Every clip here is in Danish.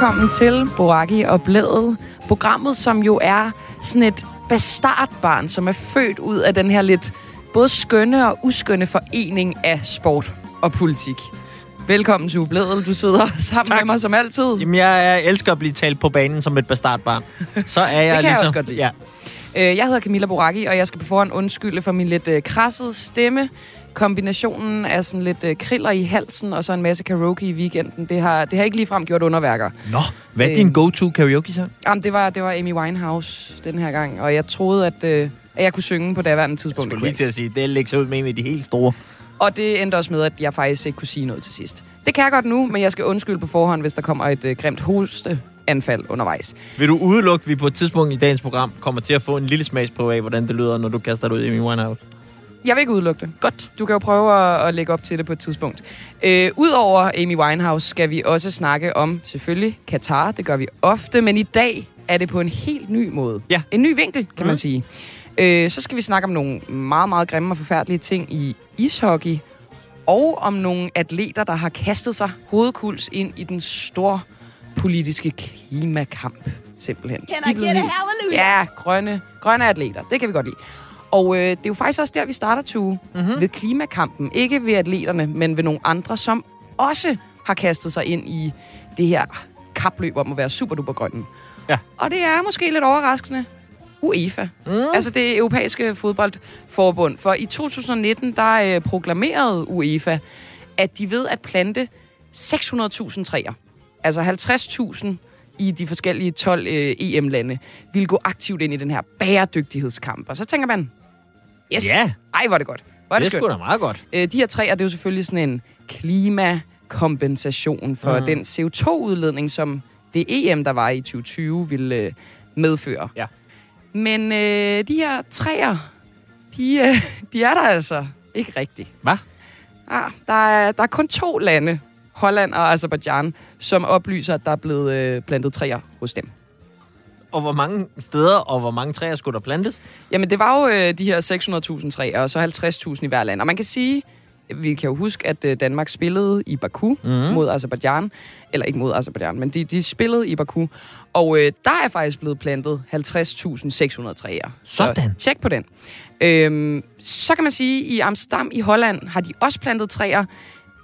Velkommen til Boraki og Blædet. Programmet, som jo er sådan et bastardbarn, som er født ud af den her lidt både skønne og uskønne forening af sport og politik. Velkommen til Blædet. Du sidder sammen Tak. med mig som altid. Jamen, jeg elsker at blive talt på banen som et bastardbarn. Så er jeg kan jeg ligesom... også godt lide. Ja. Øh, Jeg hedder Camilla Boraki, og jeg skal på forhånd undskylde for min lidt øh, krassede stemme. Kombinationen af sådan lidt øh, kriller i halsen og så en masse karaoke i weekenden, det har, det har ikke ligefrem gjort underværker. Nå, hvad er Øh. din go-to karaoke-sang? Jamen, det var, det var Amy Winehouse den her gang, og jeg troede, at, øh, at jeg kunne synge på daværende tidspunkt. Jeg Det skulle lige til at sige, det lægger sig ud med en af de helt store. Og det endte også med, at jeg faktisk ikke kunne sige noget til sidst. Det kan jeg godt nu, men jeg skal undskylde på forhånd, hvis der kommer et øh, grimt hosteanfald undervejs. Vil du udelukke, at vi på et tidspunkt i dagens program kommer til at få en lille smagsprøve af, hvordan det lyder, når du kaster dig ud i min Winehouse? Jeg vil ikke udelukke det. Godt. Du kan jo prøve at, at lægge op til det på et tidspunkt. Øh, Udover Amy Winehouse skal vi også snakke om, selvfølgelig, Katar. Det gør vi ofte, men i dag er det på en helt ny måde. Ja. En ny vinkel, kan man Mhm. sige. Øh, så skal vi snakke om nogle meget, meget grimme og forfærdelige ting i ishockey. Og om nogle atleter, der har kastet sig hovedkuls ind i den store politiske klimakamp. Simpelthen. Can I get a hallelujah? Ja, grønne, grønne atleter. Det kan vi godt lide. Og øh, det er jo faktisk også der, vi starter, Tue. Mm-hmm. Ved klimakampen. Ikke ved atleterne, men ved nogle andre, som også har kastet sig ind i det her kapløb om at være super duper grønne. Ja. Og det er måske lidt overraskende. UEFA. Mm. Altså det europæiske fodboldforbund. For i 2019, der øh, proklamerede UEFA, at de ved at plante 600.000 træer. Altså 50.000 i de forskellige 12 øh, EM-lande, ville gå aktivt ind i den her bæredygtighedskamp. Og så tænker man, yes, Ja. ej, hvor er det godt. Hvor er Det det, er skønt. sgu da meget godt. Øh, de her træer, det er jo selvfølgelig sådan en klimakompensation for mm. den CO2-udledning, som det EM, der var i 2020, ville øh, medføre. Ja. Men øh, de her træer, de, øh, de er der altså ikke rigtigt. Hvad? Ah, der, er, der er kun to lande, Holland og Azerbaijan, som oplyser, at der er blevet øh, plantet træer hos dem. Og hvor mange steder og hvor mange træer skulle der plantes? Jamen, det var jo øh, de her 600.000 træer, og så 50.000 i hver land. Og man kan sige, vi kan jo huske, at øh, Danmark spillede i Baku mm. mod Azerbaijan. Eller ikke mod Azerbaijan, men de, de spillede i Baku. Og øh, der er faktisk blevet plantet 50.600 træer. Sådan. Så tjek på den. Øhm, så kan man sige, at i Amsterdam i Holland har de også plantet træer,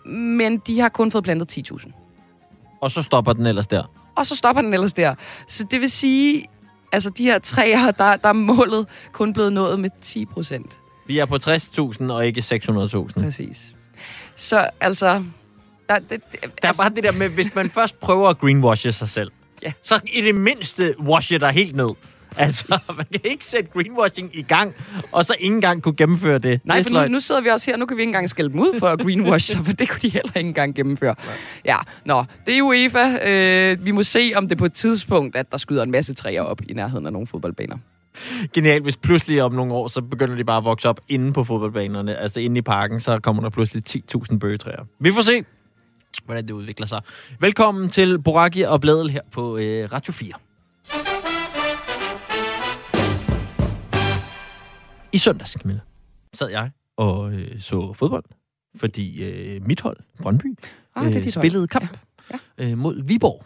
men de har kun fået plantet 10.000. Og så stopper den ellers der. Og så stopper den ellers der. Så det vil sige, altså de her træer, der, der er målet kun blevet nået med 10 procent. Vi er på 60.000 og ikke 600.000. Præcis. Så altså... Der, det, det, Der er bare det der med, hvis man først prøver at greenwashe sig selv, Ja. så i det mindste washe dig helt ned. Altså, man kan ikke sætte greenwashing i gang, og så ikke engang kunne gennemføre det. Nej, det for nu, nu sidder vi også her. Nu kan vi ikke engang skælde dem ud for at greenwash sig, for det kunne de heller ikke engang gennemføre. Ja, nå, det er UEFA. Øh, vi må se, om det på et tidspunkt, at der skyder en masse træer op i nærheden af nogle fodboldbaner. Genialt, hvis pludselig om nogle år, så begynder de bare at vokse op inde på fodboldbanerne. Altså inde i parken, så kommer der pludselig 10.000 bøgetræer. Vi får se, hvordan det udvikler sig. Velkommen til Boraki og Bladel her på øh, Radio 4. I søndags, Camilla, sad jeg og øh, så fodbold, fordi øh, mit hold, Brøndby, Ah, det hold. spillede kamp Ja. Øh, mod Viborg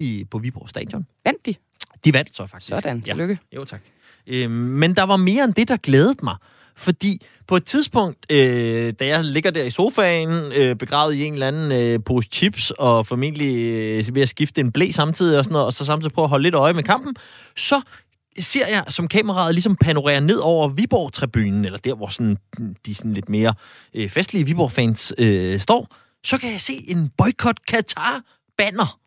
i, på Viborg Stadion. Vandt de? De vandt så faktisk. Sådan, Ja. tillykke. Jo, tak. Øh, men der var mere end det, der glædede mig. Fordi på et tidspunkt, øh, da jeg ligger der i sofaen, øh, begravet i en eller anden øh, pose chips, og formentlig øh, ved at skifte en blæ samtidig, og, sådan noget, og så samtidig prøve at holde lidt øje med kampen, så ser jeg, som kameraet ligesom panorerer ned over Viborg-tribunen, eller der, hvor sådan, de sådan lidt mere øh, festlige Viborg-fans øh, står, så kan jeg se en boykot Qatar-banner.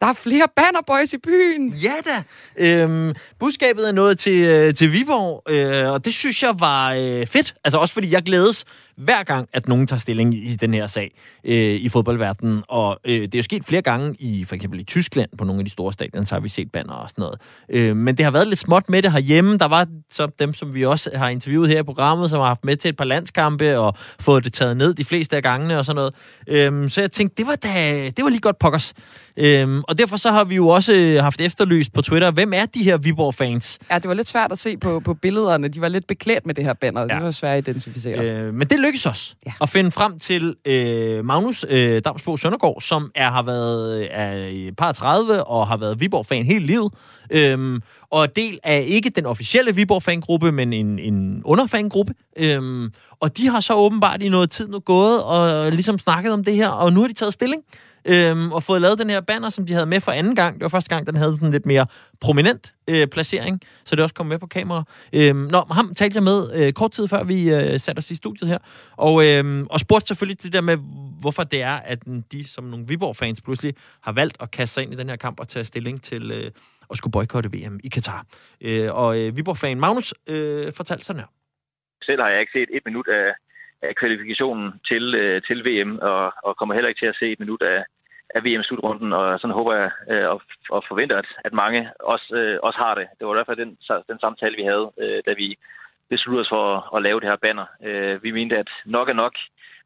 Der er flere bannerboys i byen. Ja da. Øhm, budskabet er nået til, øh, til Viborg, øh, og det synes jeg var øh, fedt. Altså også fordi jeg glædes hver gang, at nogen tager stilling i den her sag øh, i fodboldverdenen. Og øh, det er jo sket flere gange, i for eksempel i Tyskland, på nogle af de store stadioner, så har vi set banner og sådan noget. Øh, men det har været lidt småt med det herhjemme. Der var så dem, som vi også har interviewet her i programmet, som har haft med til et par landskampe og fået det taget ned de fleste af gangene og sådan noget. Øh, så jeg tænkte, det var, da, det var lige godt pokkers. Øhm, og derfor så har vi jo også øh, haft efterlyst på Twitter, hvem er de her Viborg-fans? Ja, det var lidt svært at se på, på billederne. De var lidt beklædt med det her banner. Ja. Det var svært at identificere. Øh, men det lykkedes os ja. at finde frem til øh, Magnus øh, Damsbo Søndergaard, som er, har været er par 30 og har været Viborg-fan hele livet. Øhm, og del af ikke den officielle Viborg-fangruppe, men en, en underfangruppe. Øhm, og de har så åbenbart i noget tid nu gået og ligesom snakket om det her, og nu har de taget stilling øhm, og fået lavet den her banner, som de havde med for anden gang. Det var første gang, den havde sådan lidt mere prominent øh, placering, så det også kom med på kamera. Øhm, nå, ham talte jeg med øh, kort tid før, vi øh, satte os i studiet her, og, øh, og spurgte selvfølgelig det der med, hvorfor det er, at de som nogle Viborg-fans pludselig har valgt at kaste sig ind i den her kamp og tage stilling til øh, at skulle boykotte VM i Katar. Øh, og øh, Viborg-fan Magnus øh, fortalte sådan her. Selv har jeg ikke set et minut af, af kvalifikationen til, øh, til VM, og, og kommer heller ikke til at se et minut af, af VM-slutrunden, og sådan håber jeg øh, og, og forventer, at, at mange også, øh, også har det. Det var i hvert fald den, den samtale, vi havde, øh, da vi besluttede os for at, at lave det her banner. Øh, vi mente, at nok er nok,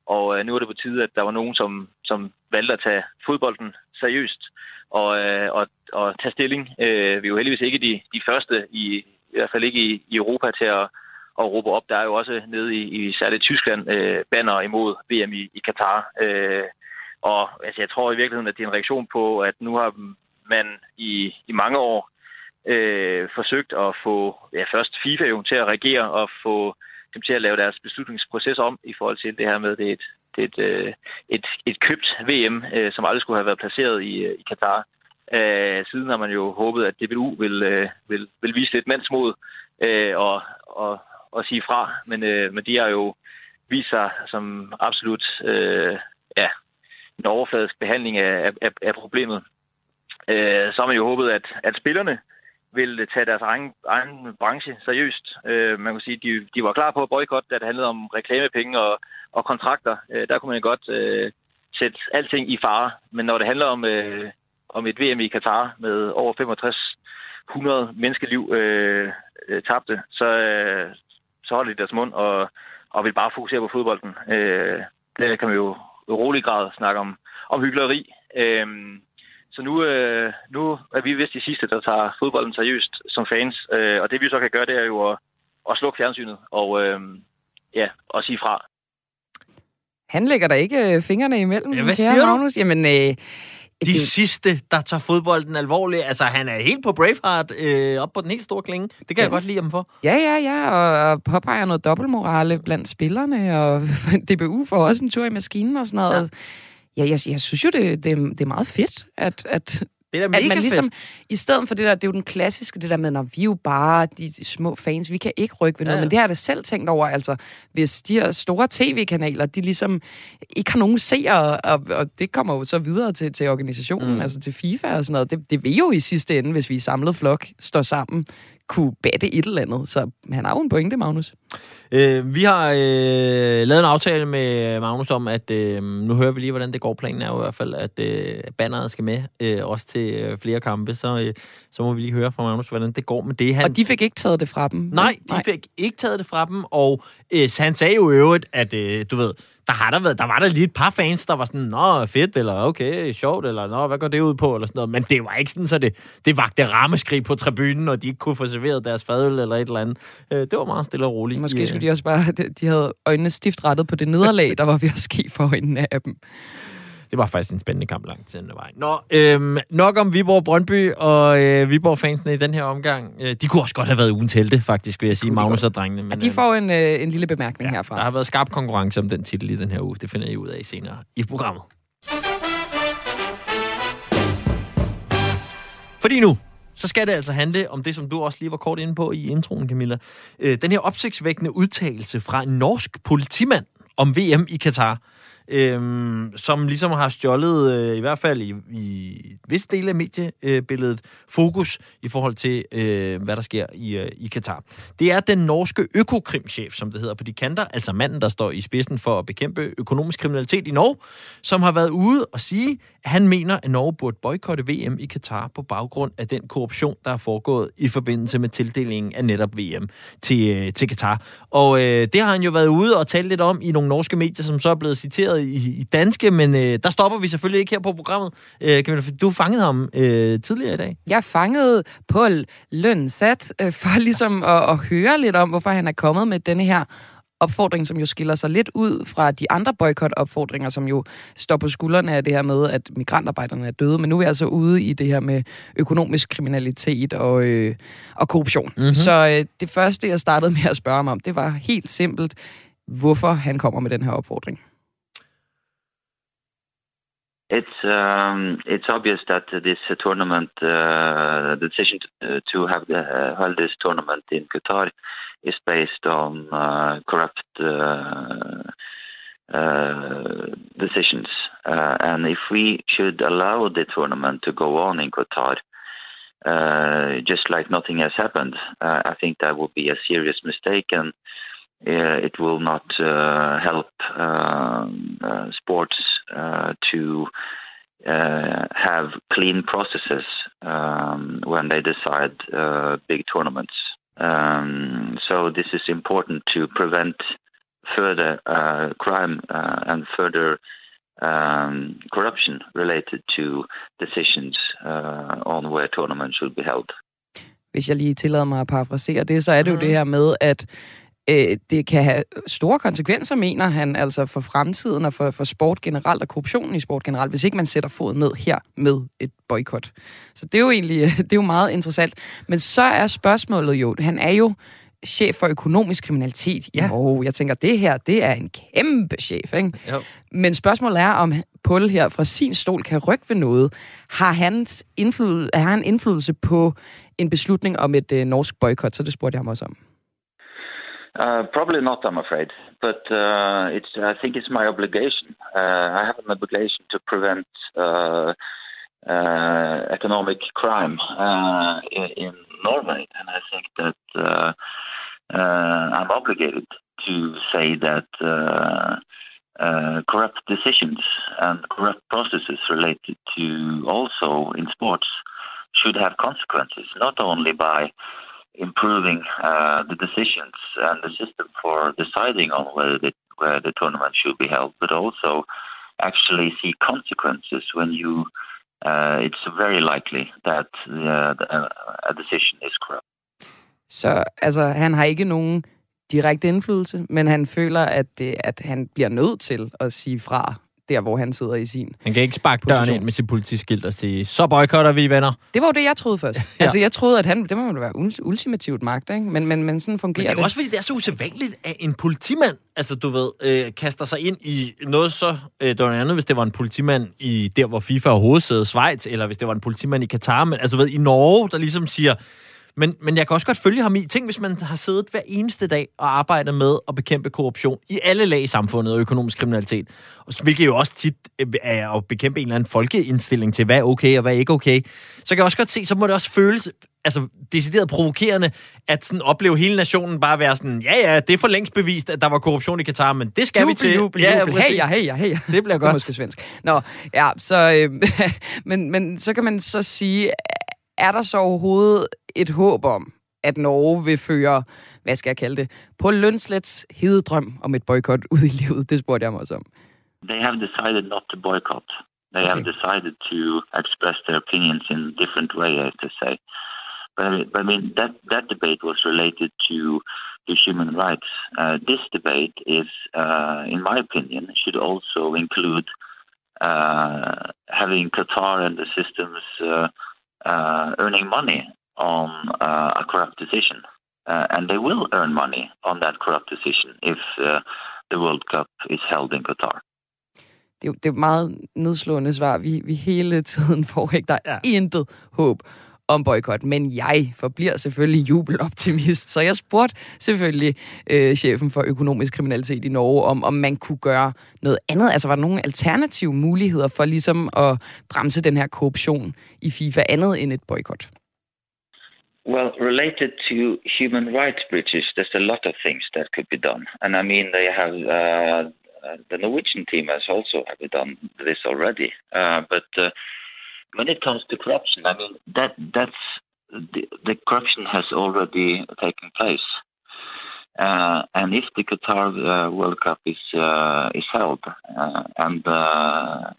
og øh, nu er det på tide, at der var nogen, som, som valgte at tage fodbolden seriøst og, øh, og, og tage stilling. Øh, vi er jo heldigvis ikke de, de første, i, i hvert fald ikke i, i Europa, til at, at råbe op. Der er jo også nede i, i særligt Tyskland øh, banner imod VM i, i Katar. Øh, og altså, jeg tror i virkeligheden, at det er en reaktion på, at nu har man i, i mange år øh, forsøgt at få ja, først FIFA jo til at reagere og få dem til at lave deres beslutningsproces om i forhold til det her med, det er et, det er et, øh, et, et købt VM, øh, som aldrig skulle have været placeret i, øh, i Katar. Øh, siden har man jo håbet, at DBU vil, øh, vil, vil vise lidt mandsmod øh, og, og, at sige fra, men, øh, men de har jo vist sig som absolut øh, ja, en overfladisk behandling af, af, af problemet. Øh, så har man jo håbet, at, at spillerne vil tage deres egen, egen branche seriøst. Øh, man kan sige, de, de var klar på at boykotte, da det handlede om reklamepenge og, og kontrakter. Øh, der kunne man godt øh, sætte alting i fare. Men når det handler om, øh, om et VM i Katar med over 6500 menneskeliv øh, øh, tabte, så, øh, så holder de deres mund og, og vil bare fokusere på fodbolden. Øh, det kan man jo rolig grad snakke om, om hyggeleri. Øhm, så nu, øh, nu er vi vist de sidste, der tager fodbolden seriøst som fans. Øh, og det vi så kan gøre, det er jo at, at slukke fjernsynet og, øh, ja, og sige fra. Han lægger der ikke øh, fingrene imellem. Ja, hvad siger Magnus? du? Jamen, øh, de det... sidste, der tager fodbolden alvorligt. Altså, han er helt på Braveheart, øh, op på den helt store klinge. Det kan ja. jeg godt lide ham for. Ja, ja, ja, og, og påpeger noget dobbeltmorale blandt spillerne, og DBU får også en tur i maskinen og sådan noget. Ja, ja jeg, jeg synes jo, det, det, det er meget fedt, at, at det er at man ligesom, fedt. i stedet for det der, det er jo den klassiske, det der med, når vi er jo bare de små fans, vi kan ikke rykke ved noget, ja. men det har jeg da selv tænkt over, altså, hvis de her store tv-kanaler, de ligesom ikke har nogen seere, og, og det kommer jo så videre til, til organisationen, mm. altså til FIFA og sådan noget, det, det vil jo i sidste ende, hvis vi i samlet flok står sammen, kunne batte et eller andet. Så han har jo en pointe, Magnus. Øh, vi har øh, lavet en aftale med Magnus om, at øh, nu hører vi lige, hvordan det går. Planen er jo i hvert fald, at øh, banneret skal med, øh, også til øh, flere kampe. Så, øh, så må vi lige høre fra Magnus, hvordan det går med det. Han... Og de fik ikke taget det fra dem? Nej, de Nej. fik ikke taget det fra dem. Og øh, han sagde jo i øvrigt, at øh, du ved, der, har der, været, der var der lige et par fans, der var sådan, nå, fedt, eller okay, sjovt, eller nå, hvad går det ud på, eller sådan noget. Men det var ikke sådan, så det, det vagte rammeskrig på tribunen, og de ikke kunne få serveret deres fadøl eller et eller andet. Øh, det var meget stille og roligt. Måske skulle de også bare, de havde øjnene stift rettet på det nederlag, der var ved at ske for øjnene af dem det var faktisk en spændende kamp langt til den vej. Nå, øhm, nok om Viborg Brøndby og øh, Viborg-fansene i den her omgang. Øh, de kunne også godt have været uden telte, faktisk, vil jeg sige, Magnus og drengene. Men, ja, de får en, øh, en lille bemærkning ja, herfra. Der har været skarp konkurrence om den titel i den her uge. Det finder I ud af senere i programmet. Fordi nu, så skal det altså handle om det, som du også lige var kort inde på i introen, Camilla. Øh, den her opsigtsvækkende udtalelse fra en norsk politimand om VM i Katar øhm, som ligesom har stjålet, øh, i hvert fald i, i vis del af mediebilledet, fokus i forhold til, øh, hvad der sker i, øh, i Katar. Det er den norske økokrimchef, som det hedder på de kanter, altså manden, der står i spidsen for at bekæmpe økonomisk kriminalitet i Norge, som har været ude og sige, han mener, at Norge burde boykotte VM i Katar på baggrund af den korruption, der er foregået i forbindelse med tildelingen af netop VM til, øh, til Katar. Og øh, det har han jo været ude og tale lidt om i nogle norske medier, som så er blevet citeret i, i danske, men øh, der stopper vi selvfølgelig ikke her på programmet. Øh, Camilla, du fangede ham øh, tidligere i dag. Jeg fangede Paul Lønsat øh, for ligesom at, at høre lidt om, hvorfor han er kommet med denne her opfordring, som jo skiller sig lidt ud fra de andre boykot-opfordringer, som jo står på skuldrene af det her med, at migrantarbejderne er døde. Men nu er vi altså ude i det her med økonomisk kriminalitet og, øh, og korruption. Mm-hmm. Så øh, det første, jeg startede med at spørge ham om, det var helt simpelt, hvorfor han kommer med den her opfordring. It's um, it's obvious that this uh, tournament, uh, the decision to, to have the, uh, hold this tournament in Qatar, is based on uh, corrupt uh, uh, decisions. and if we should allow the tournament to go on in Qatar, just like nothing has happened, I think that would be a serious mistake and. it will not help um, sports to uh, have clean processes um, when they decide uh, big tournaments. Um, so this is important to prevent further uh, crime uh, and further um, corruption related to decisions uh, on where tournaments should be held. Hvis jeg lige tillader mig at parafrasere det, så er det mm. jo det her med, at øh, det kan have store konsekvenser, mener han, altså for fremtiden og for, for sport generelt og korruptionen i sport generelt, hvis ikke man sætter foden ned her med et boykot. Så det er jo egentlig det er jo meget interessant. Men så er spørgsmålet jo, han er jo chef for økonomisk kriminalitet ja. Og Jeg tænker, det her, det er en kæmpe chef, ikke? Jo. Men spørgsmålet er, om Paul her fra sin stol kan rykke ved noget. Har, hans indflydelse, har han indflydelse på en beslutning om et øh, norsk boykot? Så det spurgte jeg ham også om. Uh, probably not, I'm afraid. But uh, it's, I think it's my obligation. Uh, I have an obligation to prevent uh, uh, economic crime in, in, Norway, and I think that I'm obligated to say that corrupt decisions and corrupt processes related to also in sports should have consequences, not only by improving uh, the decisions and the system for deciding on whether the, where the tournament should be held, but also actually see consequences when you. Uh, it's very likely that uh, a decision is corrupt. Så altså, han har ikke nogen direkte indflydelse, men han føler, at, det, at han bliver nødt til at sige fra der, hvor han sidder i sin Han kan ikke sparke døren ind med sit politiskilt og sige, så boykotter vi, venner. Det var jo det, jeg troede først. ja. Altså, jeg troede, at han, det må være ultimativt magt, ikke? Men, men, men sådan fungerer det. Men det er også, fordi det er så usædvanligt, at en politimand, altså du ved, øh, kaster sig ind i noget så... Øh, det var noget andet, hvis det var en politimand i der, hvor FIFA er hovedsæde, Schweiz, eller hvis det var en politimand i Katar, men altså du ved, i Norge, der ligesom siger, men, men jeg kan også godt følge ham i. Tænk, hvis man har siddet hver eneste dag og arbejdet med at bekæmpe korruption i alle lag i samfundet og økonomisk kriminalitet. Hvilket jo også tit øh, er at bekæmpe en eller anden folkeindstilling til, hvad er okay og hvad er ikke okay. Så kan jeg også godt se, så må det også føles altså, decideret provokerende, at sådan opleve hele nationen bare være sådan, ja ja, det er for længst bevist, at der var korruption i Katar, men det skal jubel, vi til. Jubel, ja, jubel. Hey, ja, hey, ja, hey. Det bliver godt. Det er svensk. Nå, ja, så, øh, men, men så kan man så sige, er der så overhovedet et håb om, at Norge vil føre, hvad skal jeg kalde det, på Lønslets hededrøm om et boykot ud i livet? Det spurgte jeg mig også om. They have decided not to boycott. They okay. have decided to express their opinions in a different way, I have to say. But, but I mean, that, that debate was related to to human rights. Uh, this debate is, uh, in my opinion, should also include uh, having Qatar and the systems uh, earning money on uh, a corrupt decision. Uh, and they will earn money on that corrupt decision if uh, the World Cup is held in Qatar. Det er, det er meget nedslående svar, vi, vi hele tiden får. Ikke? Der er ja. intet håb om boykot, men jeg forbliver selvfølgelig jubeloptimist. Så jeg spurgte selvfølgelig øh, chefen for økonomisk kriminalitet i Norge, om, om man kunne gøre noget andet. Altså var der nogle alternative muligheder for ligesom at bremse den her korruption i FIFA andet end et boykot? Well, related to human rights breaches, there's a lot of things that could be done. And I mean, they have uh, uh the Norwegian team has also have done this already. Uh, but uh, when it comes to corruption, I mean that that's the, the corruption has already taken place. Uh, and if the Qatar uh, World Cup is uh, is held, uh, and uh,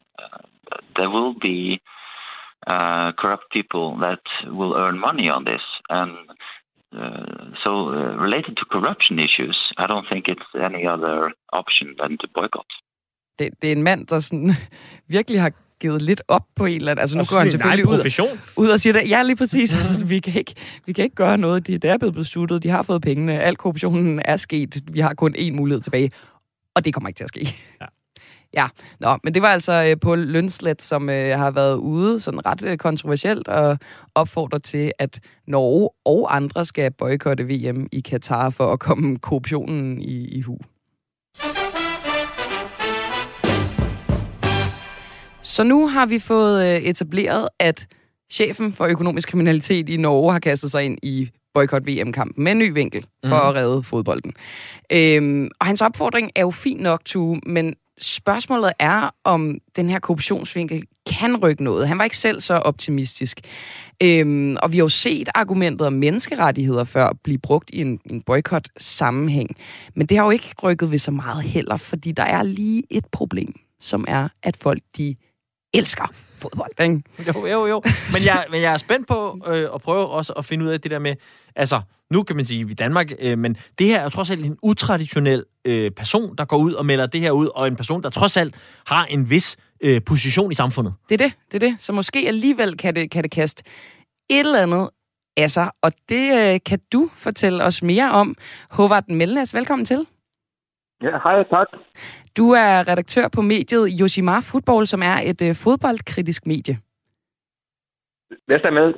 there will be uh, corrupt people that will earn money on this, and so related to corruption issues, I don't think it's any other option than to boycott. Det, det er en mand, der sådan virkelig har givet lidt op på en eller anden... Altså nu Og går han selvfølgelig ud, ud og siger det. Ja, lige præcis. Altså, vi, kan ikke, vi kan ikke gøre noget. Det, det er blevet besluttet. De har fået pengene. Al korruptionen er sket. Vi har kun én mulighed tilbage. Og det kommer ikke til at ske. Ja. Ja, Nå, men det var altså øh, på Lønslet, som øh, har været ude sådan ret øh, kontroversielt og opfordrer til, at Norge og andre skal boykotte VM i Katar for at komme korruptionen i, i hu. Så nu har vi fået øh, etableret, at chefen for økonomisk kriminalitet i Norge har kastet sig ind i boykot VM-kampen med en ny vinkel for mm. at redde fodbolden. Øhm, og hans opfordring er jo fin nok, Tue, men spørgsmålet er, om den her korruptionsvinkel kan rykke noget. Han var ikke selv så optimistisk. Øhm, og vi har jo set argumentet om menneskerettigheder før blive brugt i en, en boykot-sammenhæng. Men det har jo ikke rykket ved så meget heller, fordi der er lige et problem, som er, at folk de elsker fodbold. Ikke? Jo, jo, jo. Men jeg, men jeg er spændt på øh, at prøve også at finde ud af det der med, altså, nu kan man sige, vi er i Danmark, øh, men det her er trods alt en utraditionel øh, person, der går ud og melder det her ud, og en person, der trods alt har en vis øh, position i samfundet. Det er det, det er det. Så måske alligevel kan det, kan det kaste et eller andet af sig, og det øh, kan du fortælle os mere om. Håvard Melnes, velkommen til. Ja, hej, tak. Du er redaktør på mediet Yoshimar Football, som er et øh, fodboldkritisk medie. Det stemmer.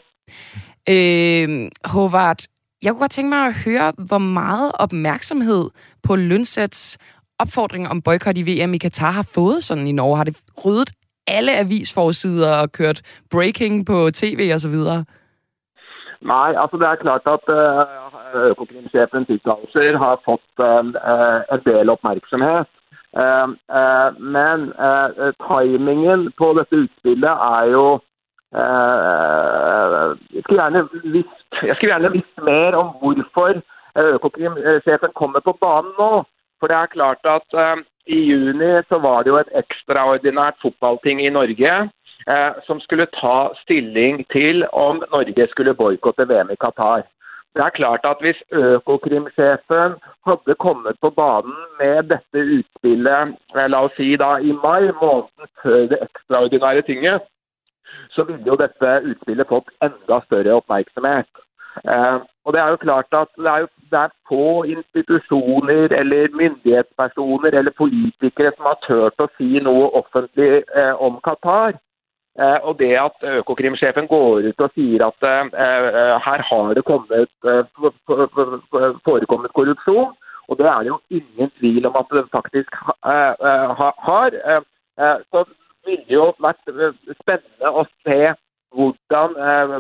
Øh, Håvard, jeg kunne godt tænke mig at høre, hvor meget opmærksomhed på Lønsats opfordring om boykot i VM i Katar har fået sådan i Norge. Har det ryddet alle avisforsider og kørt breaking på tv og så videre? Nej, altså det er klart at uh, økokrimsjefens uttalelser har fått uh, en del oppmerksomhet. Ehm, eh, men uh, timingen på dette utspillet er jo uh, jeg, skulle gjerne visst, jeg skulle gjerne visst mer om hvorfor økokrimsjefen kommer på banen nå. For det er klart at uh, i juni så var det jo et ekstraordinært fotballting i Norge eh, som skulle ta stilling til om Norge skulle boikotte VM i Qatar. Det er klart at Hvis øh, økokrimsjefen hadde kommet på banen med dette utspillet eh, la oss si da i mai, måneden før det ekstraordinære tinget, så ville jo dette utspillet fått enda større oppmerksomhet. Eh, og Det er jo klart at det er, jo, det er få institusjoner eller myndighetspersoner eller politikere som har turt å si noe offentlig eh, om Qatar. Eh, og det at eh, Økokrim-sjefen går ut og sier at eh, eh her har det kommet, eh, eh, forekommet korrupsjon, og det er det jo ingen tvil om at det faktisk har, så ville det jo vært spennende å se hvordan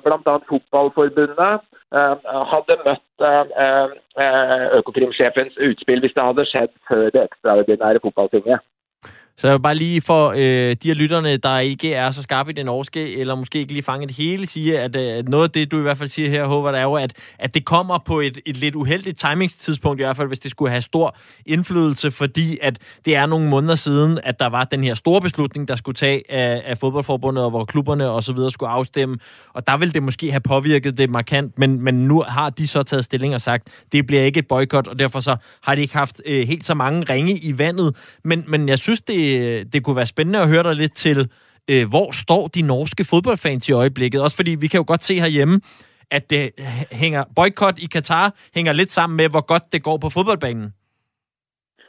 bl.a. Fotballforbundet hadde møtt Økokrim-sjefens utspill hvis det hadde skjedd før det ekstraordinære fotballtinget. Så jeg vil bare lige for øh, de her lytterne, der ikke er så skarpe i den norske, eller måske ikke lige fange det hele, sige, at øh, noget af det, du i hvert fald siger her, Håvard, er jo, at, at det kommer på et, et lidt uheldigt timingstidspunkt, i hvert fald hvis det skulle have stor indflydelse, fordi at det er nogle måneder siden, at der var den her store beslutning, der skulle tage af, af fodboldforbundet, og hvor klubberne og så videre skulle afstemme, og der vil det måske have påvirket det markant, men, men nu har de så taget stilling og sagt, det bliver ikke et boykot, og derfor så har de ikke haft øh, helt så mange ringe i vandet, men, men jeg synes, det det kunne være spændende at høre dig lidt til, øh, hvor står de norske fodboldfans i øjeblikket? Også fordi vi kan jo godt se herhjemme, at det hænger boykot i Katar hænger lidt sammen med, hvor godt det går på fodboldbanen.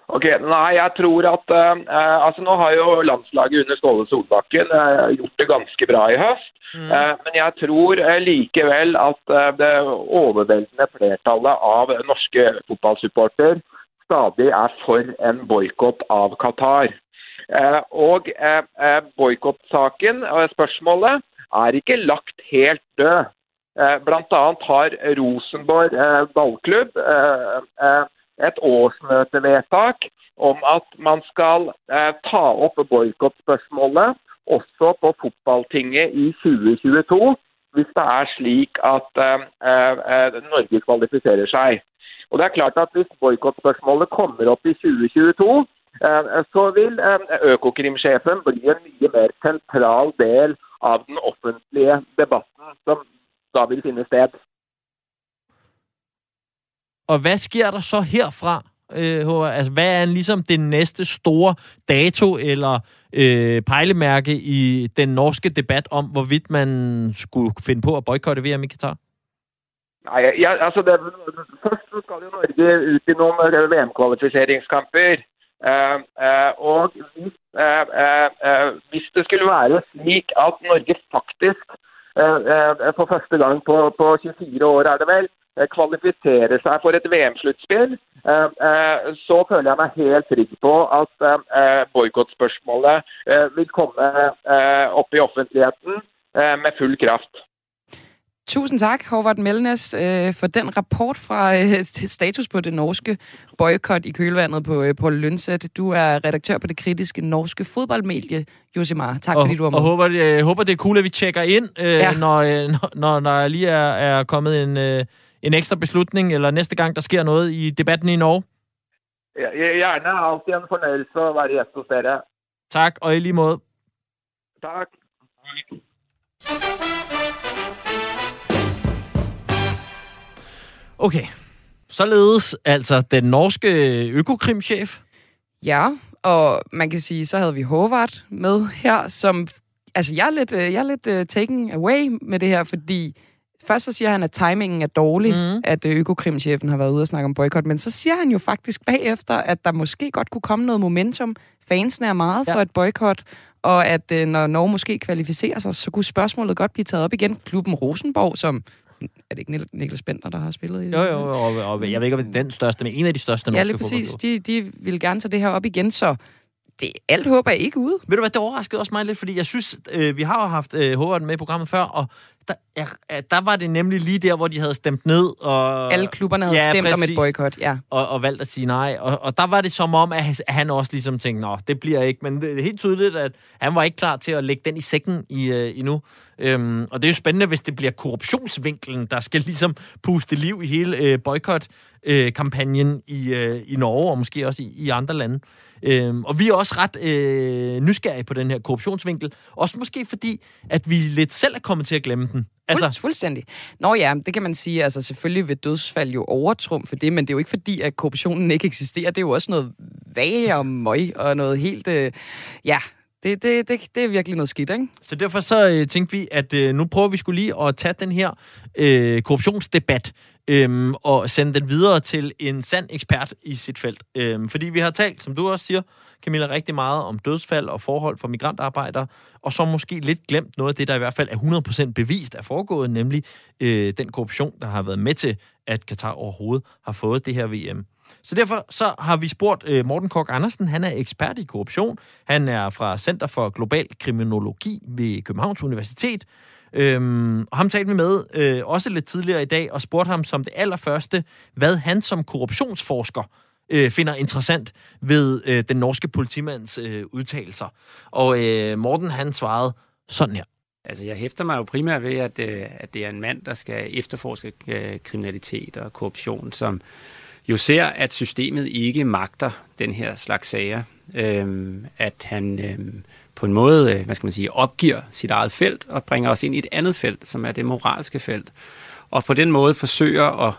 Ok, Nei, jeg tror at uh, altså Nå har jo landslaget under Ståle Solbakken uh, gjort det ganske bra i høst. Mm. Uh, men jeg tror likevel at det overveldende flertallet av norske fotballsupporter stadig er for en boikott av Qatar. Eh, og eh, eh, boikottsaken, eh, spørsmålet, er ikke lagt helt død. Eh, Bl.a. har Rosenborg eh, ballklubb et årsmøtevedtak om at man skal ta opp boikottspørsmålet også på fotballtinget i 2022 hvis det er slik at Norge kvalifiserer seg. Og det er klart at Hvis boikottspørsmålet kommer opp i 2022, så vil eh, Økokrimsjefen bli en mye mer sentral del av den offentlige debatten som da vil finne sted. Og hvad sker der så herfra? øh? Altså, hvad er ligesom det næste store dato eller øh, pejlemærke i den norske debat om, hvorvidt man skulle finde på at boykotte VM i Katar? Nei, jeg, altså det, Først skal jo Norge ut i noen eh, Uh, uh, Eh, og hvis, eh, eh, eh, hvis det skulle være slik at Norge faktisk eh, eh, for første gang på, på 24 år er det vel, eh, kvalifiserer seg for et VM-sluttspill, eh, eh, så føler jeg meg helt trygg på at eh, eh, boikottspørsmålet eh, vil komme eh, opp i offentligheten eh, med full kraft. Tusind tak, Håvard Melnes, øh, for den rapport fra øh, status på det norske boykot i kølvandet på øh, Paul Lønsæt. Du er redaktør på det kritiske norske fodboldmedie, Josimar. Tak og, fordi du var med. Og håber, jeg håber, det er cool, at vi tjekker ind, øh, ja. Når, når, når der lige er, er kommet en, øh, en ekstra beslutning, eller næste gang, der sker noget i debatten i Norge. Ja, Gjerne. Alltid en fornøyelse å være gjest hos dere. Tak, og i lige måde. Takk. Okay. Således altså den norske økokrimchef. Ja, og man kan sige, så havde vi Håvard med her, som... Altså, jeg er lidt, øh, jeg er lidt uh, taken away med det her, fordi først så siger han, at timingen er dårlig, mm. at uh, økokrimchefen har været ude og snakke om boykot, men så siger han jo faktisk bagefter, at der måske godt kunne komme noget momentum. Fansene er meget Ja. for et boykot, og at når Norge måske kvalificerer sig, så kunne spørgsmålet godt blive taget op igen. Klubben Rosenborg, som... Er det ikke Nik- Niklas Bentner, der har spillet i det? Jo, jo, og, og jeg ved ikke, om det er den største, men en af de største Ja, norske lige præcis. De, de vil gerne tage det her op igen, så det, alt håber jeg ikke ude. Ved du hvad, det overraskede også mig lidt, fordi jeg synes, øh, vi har jo haft øh, Håvard med i programmet før, og der, er, øh, der var det nemlig lige der, hvor de havde stemt ned. Og, Alle klubberne havde ja, stemt om præcis. et boykot, ja. og, og valgt at sige nej. Og, og der var det som om, at han- også ligesom tænkte, nå, det bliver ikke. Men det er helt tydeligt, at han var ikke klar til at lægge den i sækken i, øh, endnu. Øhm, og det er jo spændende, hvis det bliver korruptionsvinkelen, der skal ligesom puste liv i hele øh, boykot-kampagnen i, øh, i Norge, og måske også i, i andre lande. Øhm, og vi er også ret øh, nysgerrige på den her korruptionsvinkel. Også måske fordi, at vi lidt selv er kommet til at glemme den. Altså, Fuld, fuldstændig. Nå ja, det kan man sige. Altså selvfølgelig vil dødsfald jo overtrum for det, men det er jo ikke fordi, at korruptionen ikke eksisterer. Det er jo også noget vage og møg og noget helt... Øh, ja, det, det, det, det er virkelig noget skidt, ikke? Så derfor så øh, tænkte vi, at øh, nu prøver vi skulle lige at tage den her øh, korruptionsdebat øh, og sende den videre til en sand ekspert i sit felt. Øh, fordi vi har talt, som du også siger, Camilla, rigtig meget om dødsfald og forhold for migrantarbejdere, og så måske lidt glemt noget af det, der i hvert fald er 100% bevist er foregået, nemlig øh, den korruption, der har været med til, at Katar overhovedet har fået det her VM. Så derfor så har vi spurgt øh, Morten Kork Andersen. Han er ekspert i korruption. Han er fra Center for Global Kriminologi ved Københavns Universitet. Øhm, og ham talte vi med øh, også lidt tidligere i dag og spurgte ham som det allerførste, hvad han som korruptionsforsker øh, finder interessant ved øh, den norske politimands øh, udtalelser. Og øh, Morten han svarede sådan her. Altså, jeg hæfter mig jo primært ved, at, øh, at det er en mand, der skal efterforske øh, kriminalitet og korruption, som jo ser, at systemet ikke magter den her slags sager. Øhm, at han øhm, på en måde, øh, hvad skal man sige, opgiver sit eget felt og bringer os ind i et andet felt, som er det moralske felt. Og på den måde forsøger at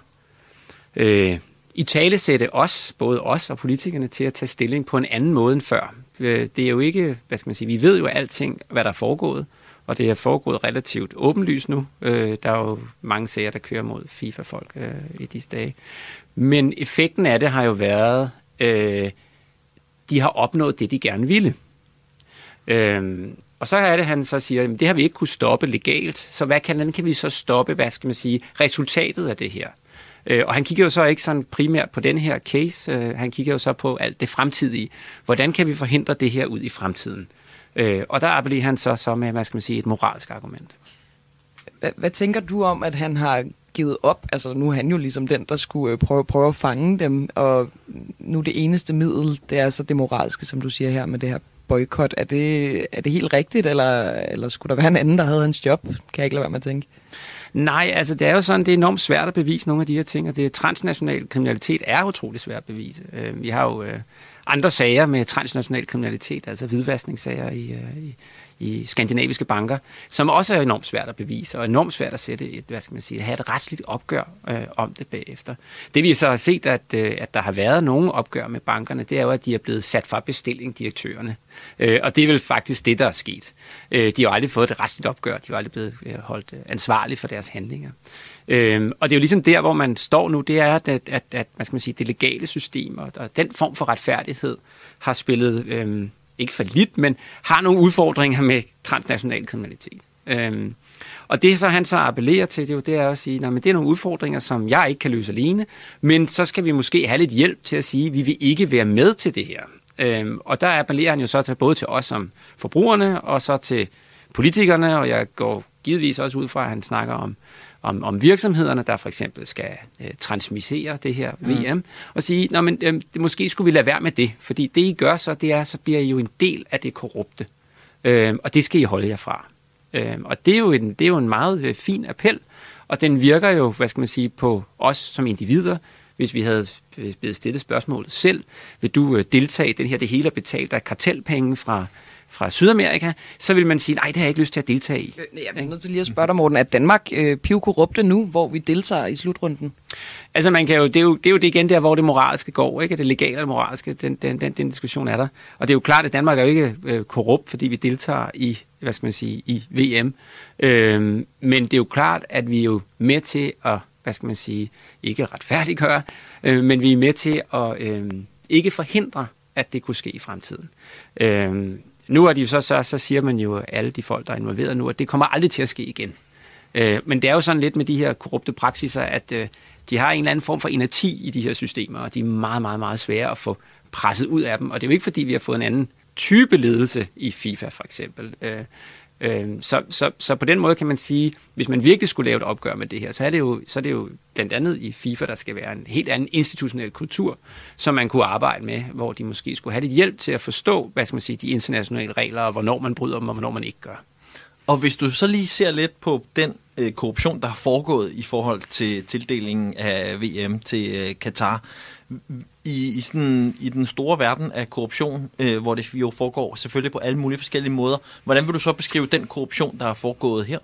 øh, i tale sætte os, både os og politikerne, til at tage stilling på en anden måde end før. Øh, det er jo ikke, hvad skal man sige, vi ved jo alting, hvad der er foregået, og det er foregået relativt åbenlyst nu. Øh, Der er jo mange sager, der kører mod FIFA-folk øh, i disse dage. Men effekten af det har jo været, øh, de har opnået det, de gerne ville. Øh, og så er det, han så siger, at det har vi ikke kunne stoppe legalt, så hvad kan, hvordan kan vi så stoppe, hvad skal man sige, resultatet af det her? Øh, og han kigger jo så ikke sådan primært på den her case, øh, han kigger jo så på alt det fremtidige. Hvordan kan vi forhindre det her ud i fremtiden? Øh, og der appellerer han så, så med, hvad skal man sige, et moralsk argument. Hvad, tænker du om, at han har givet op? Altså, nu er han jo ligesom den, der skulle øh, prøve, prøve at fange dem, og nu det eneste middel, det er så det moralske, som du siger her med det her boykot. Er det, er det helt rigtigt, eller, eller skulle der være en anden, der havde hans job? Kan jeg ikke lade være med at tænke. Nej, altså det er jo sådan, det er enormt svært at bevise nogle af de her ting, og det transnational kriminalitet er utrolig svært at bevise. Øh, vi har jo øh, andre sager med transnational kriminalitet, altså hvidvaskningssager i, øh, i, i skandinaviske banker, som også er enormt svært at bevise, og enormt svært at sætte et, hvad skal man sige, have et retsligt opgør øh, om det bagefter. Det vi så har set, at, øh, at der har været nogle opgør med bankerne, det er jo, at de er blevet sat fra bestilling, direktørerne. Øh, og det er vel faktisk det, der er sket. Øh, de har jo aldrig fået et retsligt opgør, de har aldrig blevet øh, holdt øh, ansvarlige for deres handlinger. Øh, og det er jo ligesom der, hvor man står nu, det er, at, at, at, hvad skal man sige, det legale system og, og den form for retfærdighed har spillet... øhm, ikke for lidt, men har nogle udfordringer med transnational kriminalitet. Øhm, og det så han så appellerer til, det, er jo, det er at sige, at det er nogle udfordringer, som jeg ikke kan løse alene, men så skal vi måske have lidt hjælp til at sige, at vi vil ikke være med til det her. Øhm, og der appellerer han jo så til, både til os som forbrugerne, og så til politikerne, og jeg går givetvis også ud fra, at han snakker om om, om virksomhederne, der for eksempel skal øh, transmittere det her mm. VM, og sige, Nå, men, øh, det, måske skulle vi lade være med det, fordi det I gør så, det er, så bliver I jo en del af det korrupte, øh, og det skal I holde jer fra. Øh, og det er, jo en, det er jo en meget øh, fin appel, og den virker jo, hvad skal man sige, på os som individer, hvis vi havde øh, blevet stillet spørgsmålet selv, vil du øh, deltage i den her, det hele er betalt af kartelpenge fra fra Sydamerika, så vil man sige, nej, det har jeg ikke lyst til at deltage i. Øh, jeg er nødt til lige at spørge dig, Morten, er Danmark øh, pivkorrupte nu, hvor vi deltager i slutrunden? Altså, man kan jo, det, er jo, det er jo det igen der, hvor det moralske går, ikke? Det legale og moralske, den, den, den, den diskussion er der. Og det er jo klart, at Danmark er jo ikke øh, korrupt, fordi vi deltager i, hvad skal man sige, i VM. Øhm, men det er jo klart, at vi er jo med til at, hvad skal man sige, ikke retfærdiggøre, øh, men vi er med til at øh, ikke forhindre, at det kunne ske i fremtiden. Øh, nu er de så, så, så siger man jo, alle de folk, der er involveret nu, at det kommer aldrig til at ske igen. Øh, men det er jo sådan lidt med de her korrupte praksiser, at øh, de har en eller anden form for inerti i de her systemer, og de er meget, meget, meget svære at få presset ud af dem. Og det er jo ikke, fordi vi har fået en anden type ledelse i FIFA, for eksempel. Øh, Øh, Øhm, så, så, så på den måde kan man sige, hvis man virkelig skulle lave et opgør med det her, så er det jo, så er det jo blandt andet i FIFA, der skal være en helt anden institutionel kultur, som man kunne arbejde med, hvor de måske skulle have lidt hjælp til at forstå, hvad skal man sige, de internationale regler, og hvornår man bryder dem, og hvornår man ikke gør. Og hvis du så lige ser lidt på den øh, korruption, der har foregået i forhold til tildelingen af VM til øh, Katar, i, i, sådan, i den store verden af korruption, øh, hvor det jo foregår selvfølgelig på alle mulige forskellige måder. Hvordan vil du så beskrive den korruption, der har foregået her?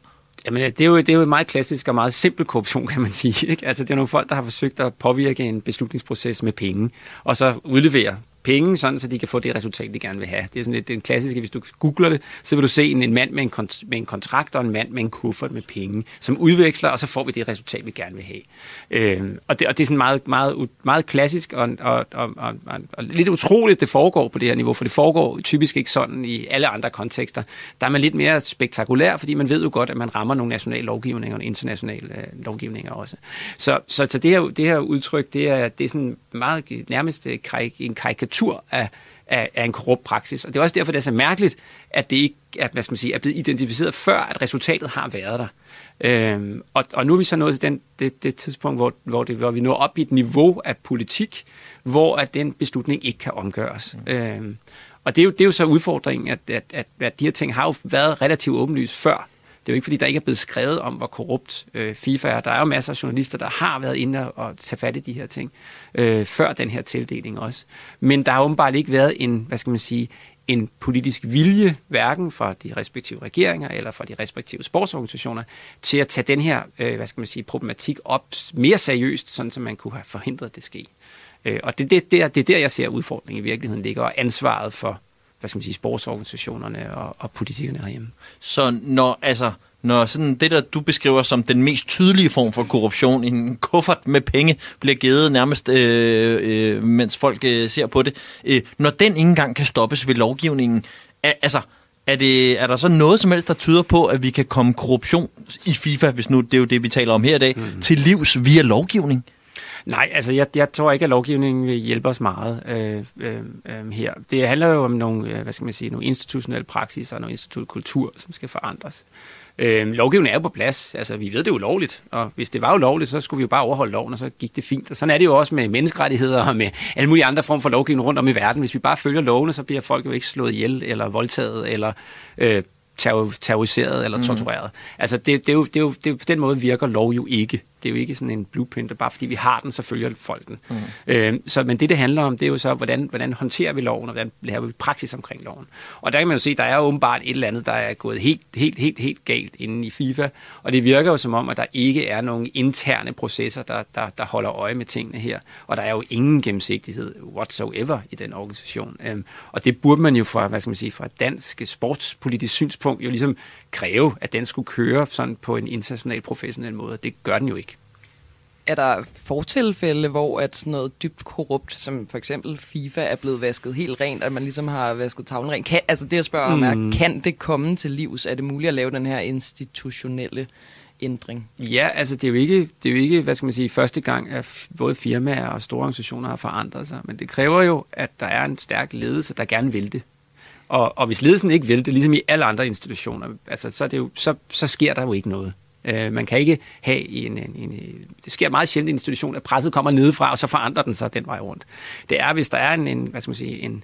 Jamen, det er, jo, det er jo meget klassisk og meget simpel korruption, kan man sige. Ikke? Altså, det er nogle folk, der har forsøgt at påvirke en beslutningsproces med penge, og så udlevere penge, sådan, så de kan få det resultat, de gerne vil have. Det er sådan lidt den klassiske, hvis du googler det, så vil du se en, en mand med en, kont- med en kontrakt og en mand med en kuffert med penge, som udveksler, og så får vi det resultat, vi gerne vil have. Øh, og, det, og det er sådan meget, meget, meget klassisk og, og, og, og, og, og lidt utroligt, det foregår på det her niveau, for det foregår typisk ikke sådan i alle andre kontekster. Der er man lidt mere spektakulær, fordi man ved jo godt, at man rammer nogle nationale lovgivninger og internationale øh, lovgivninger også. Så, så, så det, her, det her udtryk, det er, det er sådan meget nærmest øh, en karikatur kultur af, af, af en korrupt praksis. Og det er også derfor, det er så mærkeligt, at det ikke at, hvad skal man sige, er blevet identificeret før, at resultatet har været der. Øhm, og, og nu er vi så nået til den, det, det tidspunkt, hvor, hvor, det, hvor vi når op i et niveau af politik, hvor at den beslutning ikke kan omgøres. Mm. Øhm, og det er, jo, det er jo så udfordringen, at, at, at, at de her ting har jo været relativt åbenlyst før det er jo ikke, fordi der ikke er blevet skrevet om, hvor korrupt øh, FIFA er. Der er jo masser af journalister, der har været inde og tage fat i de her ting, øh, før den her tildeling også. Men der har åbenbart ikke været en, hvad skal man sige, en politisk vilje, hverken fra de respektive regeringer eller fra de respektive sportsorganisationer, til at tage den her, øh, hvad skal man sige, problematik op mere seriøst, sådan som man kunne have forhindret det ske. Øh, og det, det, det, er, det er der, jeg ser udfordringen i virkeligheden ligger, og ansvaret for hvad skal man sige, sportsorganisationerne og, og politikerne herhjemme. Så når, altså, når sådan det, der du beskriver som den mest tydelige form for korruption, en kuffert med penge bliver givet nærmest, øh, øh, mens folk øh, ser på det, øh, når den ikke engang kan stoppes ved lovgivningen, er, altså, er, det, er der så noget som helst, der tyder på, at vi kan komme korruption i FIFA, hvis nu det er jo det, vi taler om her i dag, mm. til livs via lovgivning? Nej, altså jeg, jeg tror ikke, at lovgivningen vil hjælpe os meget øh, øh, øh, her. Det handler jo om nogle, øh, hvad skal man sige, nogle institutionelle praksiser og nogle institutionelle kultur, som skal forandres. Øh, lovgivningen er jo på plads. Altså, vi ved, det er ulovligt. Og hvis det var ulovligt, så skulle vi jo bare overholde loven, og så gik det fint. Og sådan er det jo også med menneskerettigheder og med alle mulige andre former for lovgivning rundt om i verden. Hvis vi bare følger lovene, så bliver folk jo ikke slået ihjel, eller voldtaget, eller øh, terroriseret eller mm. tortureret. Mm. Altså, det, det, er jo, det, er jo, det er jo, på den måde virker lov jo ikke. Det er jo ikke sådan en blueprint, og bare fordi vi har den, så følger folk den. Mm. Øh, så, men det, det handler om, det er jo så, hvordan, hvordan håndterer vi loven, og hvordan laver vi praksis omkring loven. Og der kan man jo se, der er åbenbart et eller andet, der er gået helt, helt, helt, helt galt inde i FIFA, og det virker jo som om, at der ikke er nogen interne processer, der, der, der holder øje med tingene her. Og der er jo ingen gennemsigtighed whatsoever i den organisation. Øhm, og det burde man jo fra, hvad skal man sige, fra dansk sportspolitisk synspunkt jo ligesom kræve, at den skulle køre sådan på en international professionel måde. Det gør den jo ikke. Er der fortilfælde, hvor at sådan noget dybt korrupt, som for eksempel FIFA, er blevet vasket helt rent, at man ligesom har vasket tavlen rent? Kan, altså det, jeg spørger om, er, Mm. kan det komme til livs? Er det muligt at lave den her institutionelle ændring? Ja, altså det er, jo ikke, det er jo ikke, hvad skal man sige, første gang, at både firmaer og store organisationer har forandret sig, men det kræver jo, at der er en stærk ledelse, der gerne vil det. Og, og hvis ledelsen ikke vil det, ligesom i alle andre institutioner, altså, så, er det jo, så, så sker der jo ikke noget. Øh, man kan ikke have en, en, en... Det sker meget sjældent i en institution, at presset kommer nedefra, og så forandrer den sig den vej rundt. Det er, hvis der er en, en hvad skal man sige, en,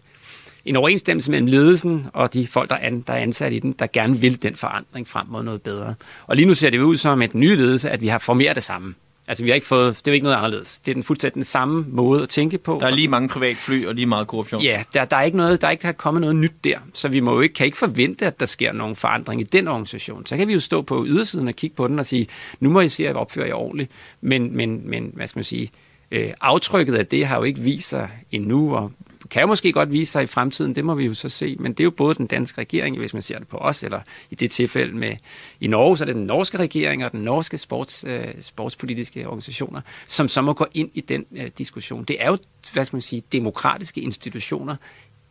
en overensstemmelse mellem ledelsen og de folk, der er, der er ansat i den, der gerne vil den forandring frem mod noget bedre. Og lige nu ser det ud som et nye ledelse, at vi har formeret det samme. Altså vi har ikke fået, det er jo ikke noget anderledes. Det er den fuldstændig den samme måde at tænke på. Der er lige mange privatfly og lige meget korruption. Ja, der, der er ikke noget, der er ikke der er kommet noget nyt der, så vi må jo ikke, kan ikke forvente, at der sker nogen forandring i den organisation. Så kan vi jo stå på ydersiden og kigge på den og sige, nu må I se at opføre jer ordentligt, men, men, men hvad skal man sige, øh, aftrykket af det har jo ikke vist sig endnu, og kan jo måske godt vise sig i fremtiden, det må vi jo så se, men det er jo både den danske regering, hvis man ser det på os, eller i det tilfælde med i Norge, så er det den norske regering og den norske sports, øh, sportspolitiske organisationer, som så må gå ind i den øh, diskussion. Det er jo, hvad skal man sige, demokratiske institutioner,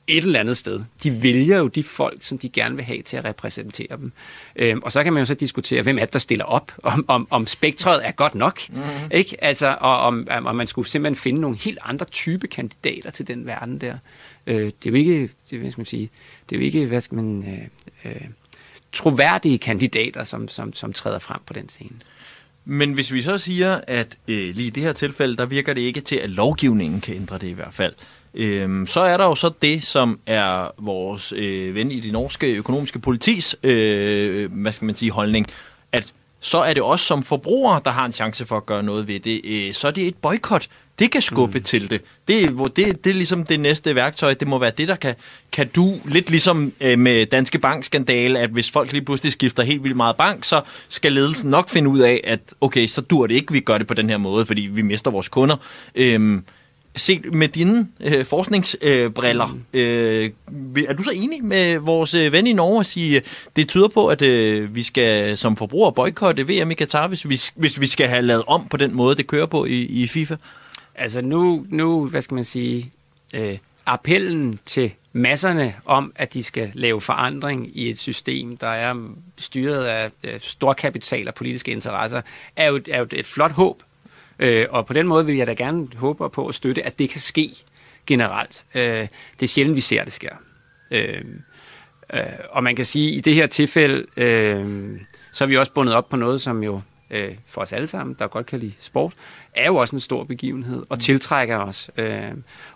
et eller andet sted. De vælger jo de folk, som de gerne vil have til at repræsentere dem. Øhm, og så kan man jo så diskutere, hvem er det, der stiller op, om, om, om spektret er godt nok. Mm. Ikke? Altså, og om, om man skulle simpelthen finde nogle helt andre type kandidater til den verden der. Øh, det er jo ikke, det, hvad skal man sige, det er jo ikke, hvad skal man, øh, øh, troværdige kandidater, som, som, som træder frem på den scene. Men hvis vi så siger, at øh, lige i det her tilfælde, der virker det ikke til, at lovgivningen kan ændre det i hvert fald. Øhm, så er der jo så det, som er vores øh, ven i det norske økonomiske politis, øh, hvad skal man sige, holdning, at så er det os som forbrugere, der har en chance for at gøre noget ved det. Øh, så er det et boykot. Det kan skubbe mm. til det. Det, er, hvor det. det er ligesom det næste værktøj. Det må være det, der kan, kan du, lidt ligesom øh, med Danske Bank-skandale, at hvis folk lige pludselig skifter helt vildt meget bank, så skal ledelsen nok finde ud af, at okay, så dur det ikke, vi gør det på den her måde, fordi vi mister vores kunder. Øhm, set med dine øh, forskningsbriller, mm. øh, er du så enig med vores øh, ven i Norge at sige, det tyder på, at øh, vi skal som forbrugere boykotte VM i Katar, hvis vi, hvis vi skal have lavet om på den måde, det kører på i, i FIFA? Altså nu, nu, hvad skal man sige, øh, appellen til masserne om, at de skal lave forandring i et system, der er styret af øh, storkapital og politiske interesser, er jo, er jo et flot håb. Øh, og på den måde vil jeg da gerne håbe på at støtte, at det kan ske generelt. Øh, det er sjældent, vi ser, det sker. Øh, øh, og man kan sige, at i det her tilfælde, øh, så er vi også bundet op på noget, som jo øh, for os alle sammen, der godt kan lide sport, er jo også en stor begivenhed og tiltrækker os. Øh,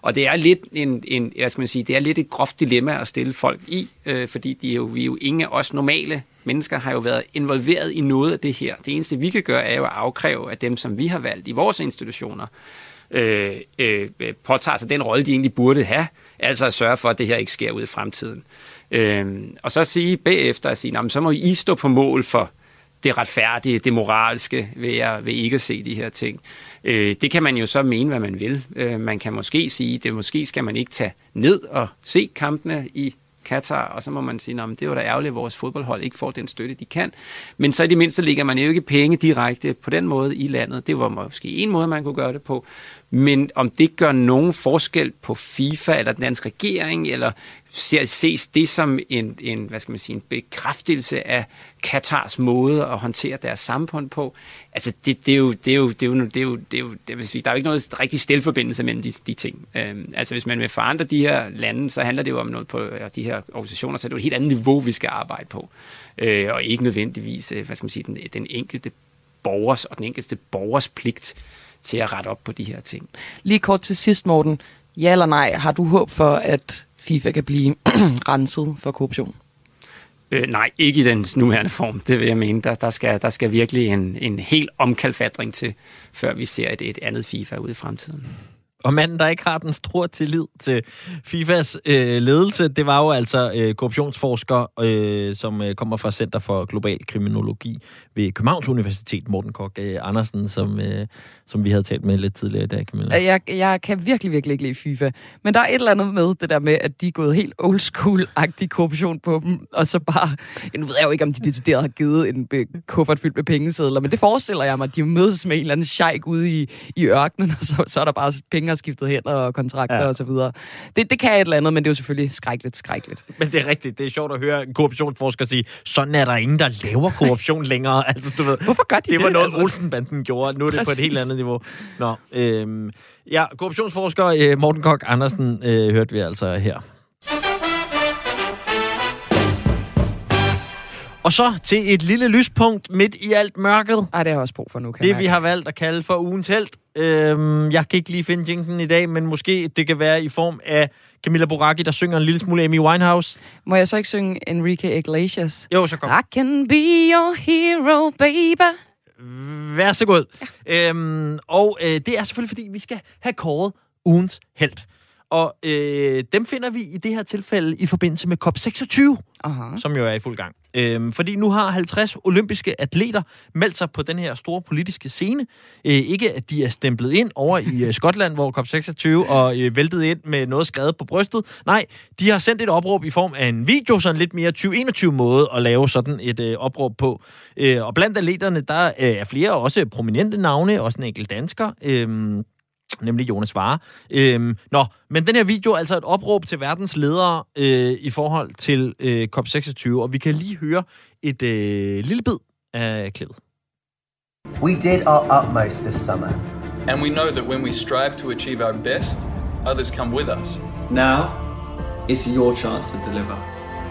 og det er lidt en, en, hvad skal man sige, det er lidt et groft dilemma at stille folk i, øh, fordi de er jo, vi er jo ingen af os normale mennesker har jo været involveret i noget af det her. Det eneste, vi kan gøre, er jo at afkræve af dem, som vi har valgt i vores institutioner, øh, øh, påtager sig den rolle, de egentlig burde have, altså at sørge for, at det her ikke sker ud i fremtiden. Øh, og så sige bagefter, at sige, "Nå, men så må I stå på mål for det retfærdige, det moralske ved, at, ved ikke at se de her ting. Øh, det kan man jo så mene, hvad man vil. Øh, man kan måske sige, det måske skal man ikke tage ned og se kampene i Katar, og så må man sige, at det var da ærgerligt, at vores fodboldhold ikke får den støtte, de kan. Men så i det mindste ligger man jo ikke penge direkte på den måde i landet. Det var måske en måde, man kunne gøre det på. Men om det gør nogen forskel på FIFA eller den danske regering, eller ser, ses det som en, en, hvad skal man sige, en bekræftelse af Katars måde at håndtere deres samfund på, altså det, det, er jo, det, er jo, det, er jo, det, er jo, det, er jo, det vil sige, der er jo ikke noget rigtig stilforbindelse mellem de, de ting. Øhm, altså hvis man vil forandre de her lande, så handler det jo om noget på de her organisationer, så er det jo et helt andet niveau, vi skal arbejde på. Øh, og ikke nødvendigvis, øh, hvad skal man sige, den, den enkelte borgers og den enkelte borgers pligt til at rette op på de her ting. Lige kort til sidst, Morten. Ja eller nej, har du håb for, at FIFA kan blive renset for korruption? Øh, nej, ikke i den nuværende form, det vil jeg mene. Der, der, skal, der skal virkelig en, en helt omkalfatring til, før vi ser et, et andet FIFA ude i fremtiden. Og manden, der ikke har den store tillid til FIFAs øh, ledelse, det var jo altså øh, korruptionsforsker, øh, som øh, kommer fra Center for Global Kriminologi ved Københavns Universitet, Morten Kok øh, Andersen, som, øh, som vi havde talt med lidt tidligere i dag, Camilla. Jeg, jeg kan virkelig, virkelig ikke lide FIFA. Men der er et eller andet med det der med, at de er gået helt old school-agtig korruption på dem, og så bare... Nu ved jeg jo ikke, om de decideret har givet en kuffert fyldt med pengesedler, men det forestiller jeg mig, at de mødes med en eller anden sheik ude i, i ørkenen, og så, så er der bare penge skiftet hænder og kontrakter ja. og så videre. Det, det kan et eller andet, men det er jo selvfølgelig skrækkeligt, skrækkeligt. Men det er rigtigt. Det er sjovt at høre en korruptionsforsker sige, sådan er der ingen, der laver korruption længere. Altså, du ved, Hvorfor gør de det? Det var noget, altså? Olsenbanden gjorde. Nu er det Præcis. på et helt andet niveau. Nå, øhm, ja, korruptionsforsker øh, Morten Kok Andersen øh, hørte vi altså her. Og så til et lille lyspunkt midt i alt mørket. Ej, det har jeg også brug for nu, kan Det vi har valgt at kalde for ugens held. Øhm, jeg kan ikke lige finde jinken i dag, men måske det kan være i form af Camilla Boracchi, der synger en lille smule Amy Winehouse. Må jeg så ikke synge Enrique Iglesias? Jo, så kom. I can be your hero, baby. Vær så god. Ja. Øhm, og øh, det er selvfølgelig, fordi vi skal have kåret ugens held. Og øh, dem finder vi i det her tilfælde i forbindelse med COP26, Aha. som jo er i fuld gang. Øhm, fordi nu har 50 olympiske atleter meldt sig på den her store politiske scene. Øh, ikke at de er stemplet ind over i øh, Skotland, hvor COP26 og øh, væltet ind med noget skrevet på brystet. Nej, de har sendt et opråb i form af en video, sådan lidt mere 2021 måde at lave sådan et øh, opråb på. Øh, og blandt atleterne, der øh, er flere også prominente navne, også en enkelt dansker. Øh, nemlig Jonas Vare. Øhm, nå, men den her video er altså et opråb til verdens ledere øh, i forhold til øh, COP26, og vi kan lige høre et øh, lille bid af klippet. We did our utmost this summer. And we know that when we strive to achieve our best, others come with us. Now is your chance to deliver.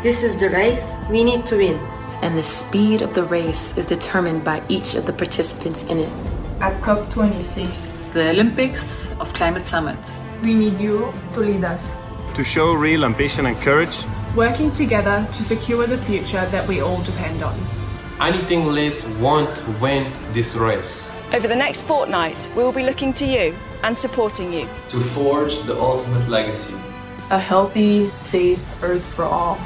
This is the race we need to win. And the speed of the race is determined by each of the participants in it. At COP26, the Olympics of climate summits. We need you to lead us. To show real ambition and courage. Working together to secure the future that we all depend on. Anything less won't win this race. Over the next fortnight, we will be looking to you and supporting you. To forge the ultimate legacy. A healthy, safe Earth for all.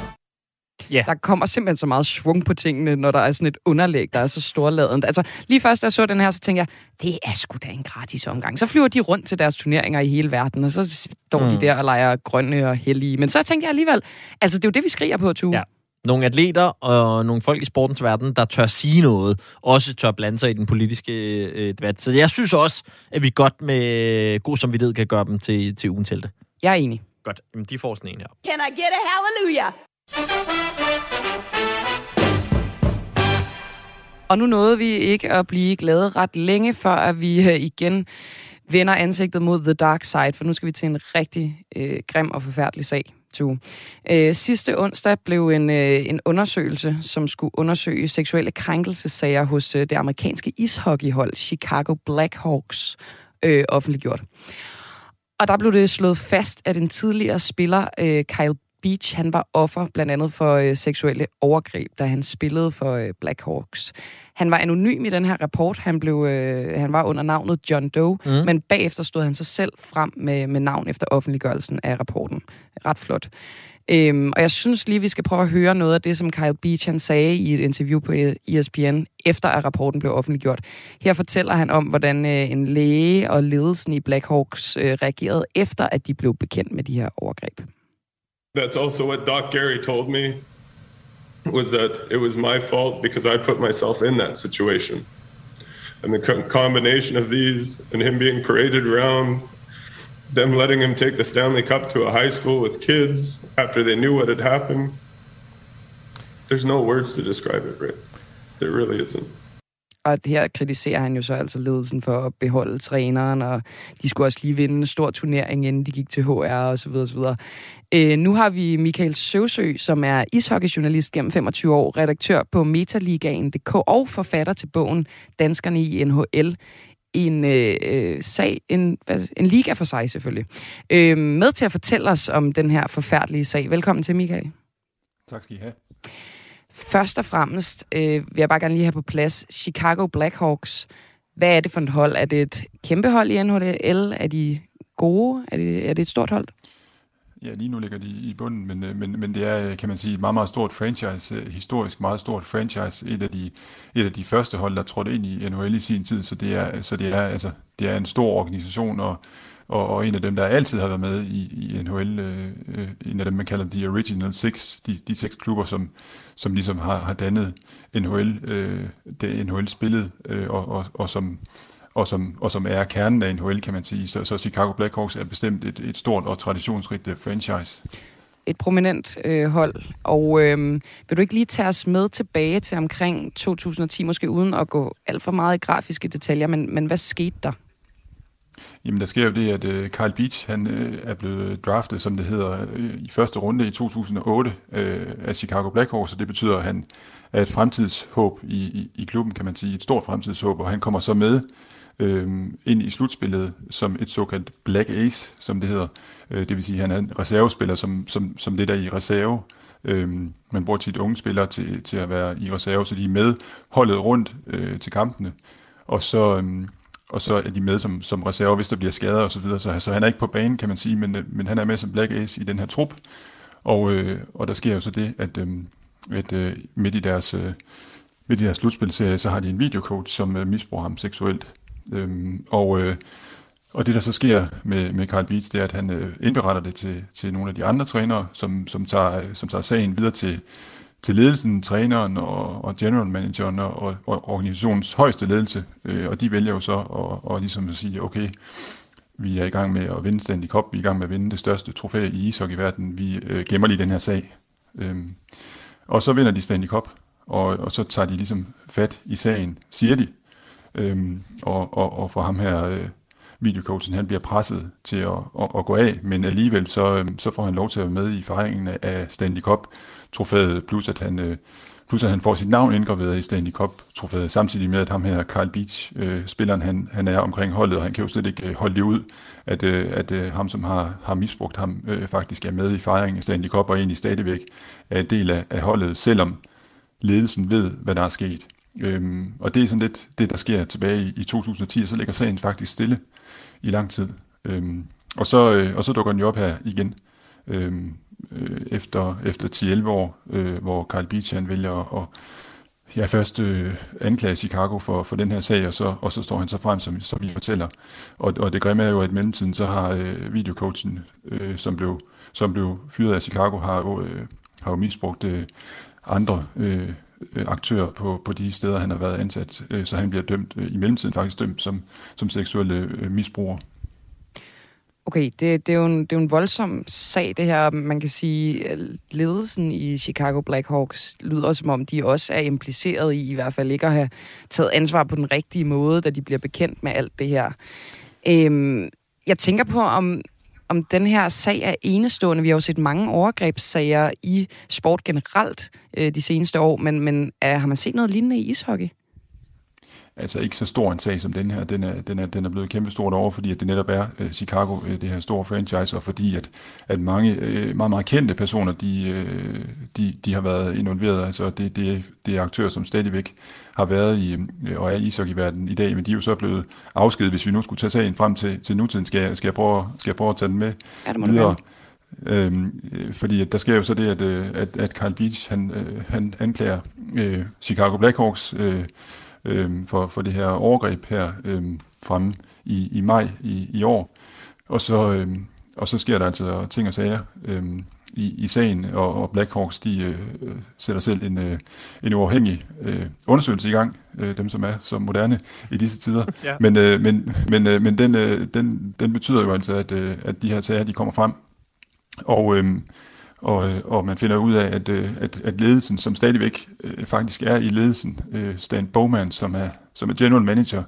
Yeah. Der kommer simpelthen så meget svung på tingene, når der er sådan et underlæg, der er så storladent. Altså, lige først, da jeg så den her, så tænker jeg, det er sgu da en gratis omgang. Så flyver de rundt til deres turneringer i hele verden, og så står mm. de der og leger grønne og hellige. Men så tænker jeg alligevel, altså det er jo det, vi skriger på, Tue. Ja. Nogle atleter og nogle folk i sportens verden, der tør sige noget, også tør blande sig i den politiske øh, debat. Så jeg synes også, at vi godt med god samvittighed kan gøre dem til, til ugen til det. Jeg er enig. Godt. Jamen, de får sådan en her. Can I get a hallelujah? Og nu nåede vi ikke at blive glade ret længe, før at vi øh, igen vender ansigtet mod The Dark Side, for nu skal vi til en rigtig øh, grim og forfærdelig sag. To. Øh, sidste onsdag blev en, øh, en undersøgelse, som skulle undersøge seksuelle krænkelsesager hos øh, det amerikanske ishockeyhold Chicago Blackhawks øh, offentliggjort. Og der blev det slået fast, at en tidligere spiller, øh, Kyle Beach, han var offer blandt andet for øh, seksuelle overgreb, da han spillede for øh, Blackhawks. Han var anonym i den her rapport. Han, blev, øh, han var under navnet John Doe, mm. men bagefter stod han sig selv frem med, med navn efter offentliggørelsen af rapporten. Ret flot. Øhm, og jeg synes lige, vi skal prøve at høre noget af det, som Kyle Beach han sagde i et interview på ESPN, efter at rapporten blev offentliggjort. Her fortæller han om, hvordan øh, en læge og ledelsen i Blackhawks øh, reagerede efter, at de blev bekendt med de her overgreb. That's also what Doc Gary told me was that it was my fault because I put myself in that situation. And the co- combination of these and him being paraded around, them letting him take the Stanley Cup to a high school with kids after they knew what had happened. There's no words to describe it, right? There really isn't. Og her kritiserer han jo så altså ledelsen for at beholde træneren, og de skulle også lige vinde en stor turnering, inden de gik til HR og så videre, og så videre. Øh, nu har vi Michael Søvsø, som er ishockeyjournalist gennem 25 år, redaktør på Metaligaen.dk og forfatter til bogen Danskerne i NHL. En øh, øh, sag, en, en liga for sig selvfølgelig. Øh, med til at fortælle os om den her forfærdelige sag. Velkommen til, Michael. Tak skal I have. Først og fremmest øh, vil jeg bare gerne lige have på plads Chicago Blackhawks. Hvad er det for et hold? Er det et kæmpe hold i NHL? Er de gode? Er det, er det et stort hold? Ja, lige nu ligger de i bunden, men, øh, men, men det er, øh, kan man sige, et meget, meget stort franchise, øh, historisk meget stort franchise, et af de, et af de første hold, der trådte ind i NHL i sin tid, så det er, så det er, altså, det er en stor organisation, og, og, og en af dem, der altid har været med i, i NHL, øh, øh, en af dem, man kalder The Original Six, de, de seks klubber, som, som ligesom har, har dannet NHL, øh, det NHL spillet, øh, og, og, og som og som, og som er kernen af NHL, kan man sige. Så, så Chicago Blackhawks er bestemt et, et stort og traditionsrigt øh, franchise. Et prominent øh, hold. Og øh, vil du ikke lige tage os med tilbage til omkring 2010, måske uden at gå alt for meget i grafiske detaljer, men, men hvad skete der? Jamen, der sker jo det, at øh, Kyle Beach han, øh, er blevet draftet, som det hedder, øh, i første runde i 2008 øh, af Chicago Blackhawks, og det betyder, at han er et fremtidshåb i, i, i klubben, kan man sige, et stort fremtidshåb, og han kommer så med øh, ind i slutspillet som et såkaldt Black Ace, som det hedder. Øh, det vil sige, at han er en reservespiller, som, som, som det der i reserve. Øh, man bruger tit unge spillere til, til at være i reserve, så de er med holdet rundt øh, til kampene. Og så... Øh, og så er de med som, som reserve, hvis der bliver skader og så videre. Så, så han er ikke på banen, kan man sige, men, men han er med som Black Ace i den her trup. Og, øh, og der sker jo så det, at, øh, at øh, midt i deres, øh, midt i deres slutspilserie, så har de en videocoach, som øh, misbruger ham seksuelt. Øh, og, øh, og det, der så sker med, med Carl Beats, det er, at han øh, indberetter det til, til nogle af de andre trænere, som, som, tager, øh, som tager sagen videre til, til ledelsen, træneren og, og general manageren og, og organisationens højeste ledelse, øh, og de vælger jo så at, og ligesom at sige, okay, vi er i gang med at vinde Stanley Cup, vi er i gang med at vinde det største trofæ i ishockey i verden, vi øh, gemmer lige den her sag. Øhm, og så vinder de Stanley Cup, og, og så tager de ligesom fat i sagen, siger de, øhm, og, og, og for ham her, øh, videocoachen, han bliver presset til at, at, at gå af, men alligevel så, øh, så får han lov til at være med i fejringen af Stanley Cup trofæet, plus at han, øh, plus at han får sit navn indgraveret i Stanley Cup trofæet, samtidig med at ham her, Carl Beach, øh, spilleren, han, han er omkring holdet, og han kan jo slet ikke øh, holde det ud, at, øh, at øh, ham, som har, har misbrugt ham, øh, faktisk er med i fejringen af Stanley Cup, og egentlig stadigvæk er en del af, af holdet, selvom ledelsen ved, hvad der er sket. Øhm, og det er sådan lidt det, der sker tilbage i, i 2010, og så ligger sagen faktisk stille i lang tid. Øhm, og, så, øh, og så dukker den jo op her igen, øhm, øh, efter, efter 10-11 år, øh, hvor Carl Beach han vælger at, at ja, først øh, anklage Chicago for, for den her sag, og så, og så står han så frem, som, som I fortæller. Og, og det grimme er jo, at i mellemtiden, så har øh, videocoachen, øh, som, blev, som blev fyret af Chicago, har, øh, har jo misbrugt øh, andre øh, aktører på, på de steder, han har været ansat, øh, så han bliver dømt, øh, i mellemtiden faktisk dømt som, som seksuelle øh, misbruger. Okay, det, det, er jo en, det er jo en voldsom sag, det her. Man kan sige, øh, ledelsen i Chicago Blackhawks lyder som om, de også er impliceret i, i hvert fald ikke at have taget ansvar på den rigtige måde, da de bliver bekendt med alt det her. Øhm, jeg tænker på, om, om den her sag er enestående. Vi har jo set mange overgrebssager i sport generelt øh, de seneste år, men, men er, har man set noget lignende i ishockey? Altså ikke så stor en sag som den her. Den er, den er, den er blevet kæmpe stort over, fordi at det netop er uh, Chicago, uh, det her store franchise, og fordi at, at mange uh, meget, meget kendte personer, de, uh, de, de har været involveret. Altså det, det, det er aktører, som stadigvæk har været i, uh, og er i ishockeyverdenen i dag, men de er jo så blevet afskedet, hvis vi nu skulle tage sagen frem til, til nutiden. Skal jeg, skal, jeg prøve, skal jeg prøve at tage den med ja, det videre? Øhm, fordi at der sker jo så det, at, at, at Carl Beach, han, han anklager øh, Chicago Blackhawks øh, øh, for, for det her overgreb her øh, fremme i, i maj i, i år. Og så, øh, og så sker der altså ting og sager øh, i, i sagen, og, og Blackhawks de øh, sætter selv en, øh, en uafhængig øh, undersøgelse i gang, øh, dem som er så moderne i disse tider. Ja. Men, øh, men, men, øh, men den, øh, den, den betyder jo altså, at, øh, at de her sager de kommer frem. Og, øh, og, og man finder ud af, at, øh, at, at ledelsen, som stadigvæk øh, faktisk er i ledelsen, øh, Stan Bowman, som er, som er general manager,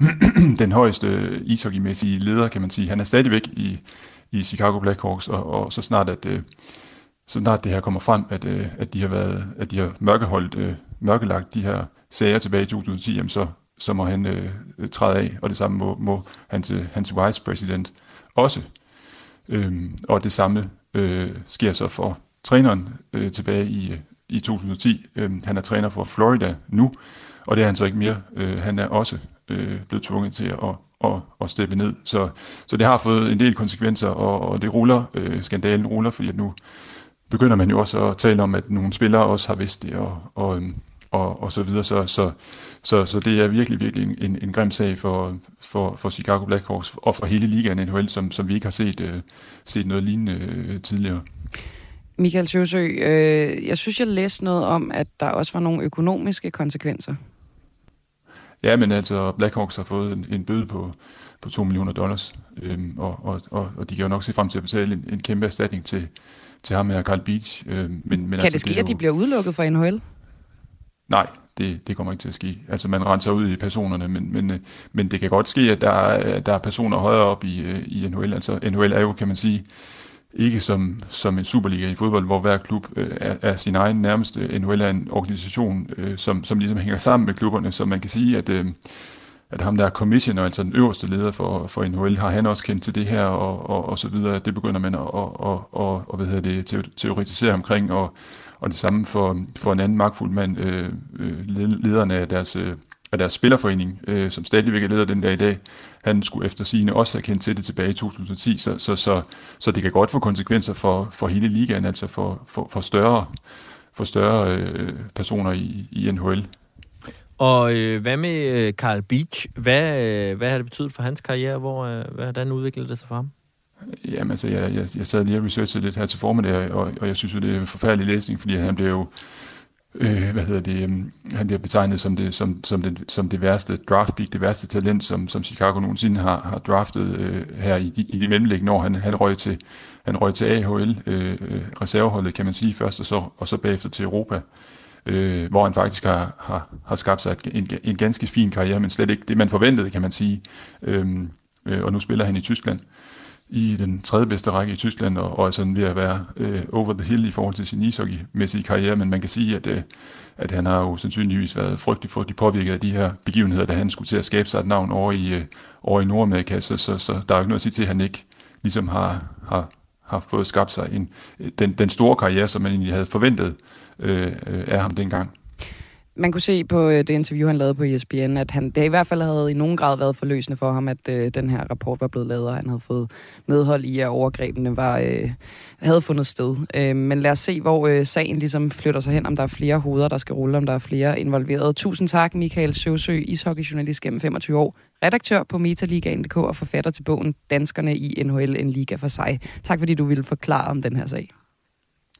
den højeste ishockeymæssige leder, kan man sige, han er stadigvæk i, i Chicago Blackhawks, og, og så snart at øh, så snart det her kommer frem, at, øh, at de har været, at de har mørkeholdt, øh, mørkelagt de her sager tilbage i 2010, jamen så, så må han øh, træde af, og det samme må, må hans, hans vice president også. Øhm, og det samme øh, sker så for træneren øh, tilbage i, øh, i 2010. Øh, han er træner for Florida nu, og det er han så ikke mere. Øh, han er også øh, blevet tvunget til at, at, at steppe ned. Så, så det har fået en del konsekvenser, og, og det ruller, øh, skandalen ruller, fordi at nu begynder man jo også at tale om, at nogle spillere også har vidst det, og, og, øhm, og, og så videre. Så, så, så, så det er virkelig, virkelig en, en grim sag for, for, for Chicago Blackhawks og for hele ligaen NHL, som, som vi ikke har set, uh, set noget lignende uh, tidligere. Michael Sjøsø, øh, jeg synes, jeg læste noget om, at der også var nogle økonomiske konsekvenser. Ja, men altså, Blackhawks har fået en, en bøde på, på 2 millioner dollars, øhm, og, og, og, og de kan jo nok se frem til at betale en, en kæmpe erstatning til, til ham her, Carl Beach. Øh, men, men kan altså, det ske, er jo, at de bliver udelukket fra NHL? Nej, det, det kommer ikke til at ske. Altså, man renser ud i personerne, men, men, øh, men det kan godt ske, at der, er, der er personer højere op i, øh, i NHL. Altså, NHL er jo, kan man sige, ikke som, som en superliga i fodbold, hvor hver klub øh, er, er sin egen nærmeste. NHL er en organisation, øh, som, som ligesom hænger sammen med klubberne, så man kan sige, at, øh, at ham der er commissioner, altså den øverste leder for, for NHL, har han også kendt til det her, og, og, og så videre. Det begynder man at, og, og, og, og hvad hedder det, teoretisere omkring, og, og det samme for, for en anden magtfuld mand, øh, øh lederen lederne af deres, øh, af deres spillerforening, øh, som stadigvæk er leder den dag i dag, han skulle efter sigende også have kendt til det tilbage i 2010, så, så, så, så det kan godt få konsekvenser for, for hele ligaen, altså for, for, for større, for større øh, personer i, i NHL. Og øh, hvad med øh, Carl Beach? Hvad, øh, hvad har det betydet for hans karriere? Hvor, øh, hvordan udviklede det sig for ham? Jamen altså, jeg, jeg, jeg sad lige og researchede lidt her til formiddag, og, og jeg synes jo, det er en forfærdelig læsning, fordi han blev jo øh, hvad hedder det, øhm, han bliver betegnet som det, som, som det, som det værste draft pick, det værste talent, som, som Chicago nogensinde har, har draftet øh, her i de, i de mellemliggende år. Han, han, røg til, han røg til AHL, øh, øh, reserveholdet kan man sige først, og så, og så bagefter til Europa, øh, hvor han faktisk har, har, har skabt sig en, en ganske fin karriere, men slet ikke det, man forventede, kan man sige. Øh, øh, og nu spiller han i Tyskland i den tredje bedste række i Tyskland, og, og er sådan ved at være øh, over the hill i forhold til sin ishockeymæssige karriere, men man kan sige, at, øh, at han har jo sandsynligvis været frygtelig for de påvirket af de her begivenheder, da han skulle til at skabe sig et navn over i, øh, over i Nordamerika, så, så, så der er jo ikke noget at sige til, at han ikke ligesom har, har, har fået skabt sig en, øh, den, den store karriere, som man egentlig havde forventet øh, øh af ham dengang man kunne se på øh, det interview, han lavede på ESPN, at han, det i hvert fald havde i nogen grad været forløsende for ham, at øh, den her rapport var blevet lavet, og han havde fået medhold i, at overgrebene var, øh, havde fundet sted. Øh, men lad os se, hvor øh, sagen ligesom flytter sig hen, om der er flere hoveder, der skal rulle, om der er flere involverede. Tusind tak, Michael Søvsø, ishockeyjournalist gennem 25 år, redaktør på Metaligaen.dk og forfatter til bogen Danskerne i NHL, en liga for sig. Tak fordi du ville forklare om den her sag.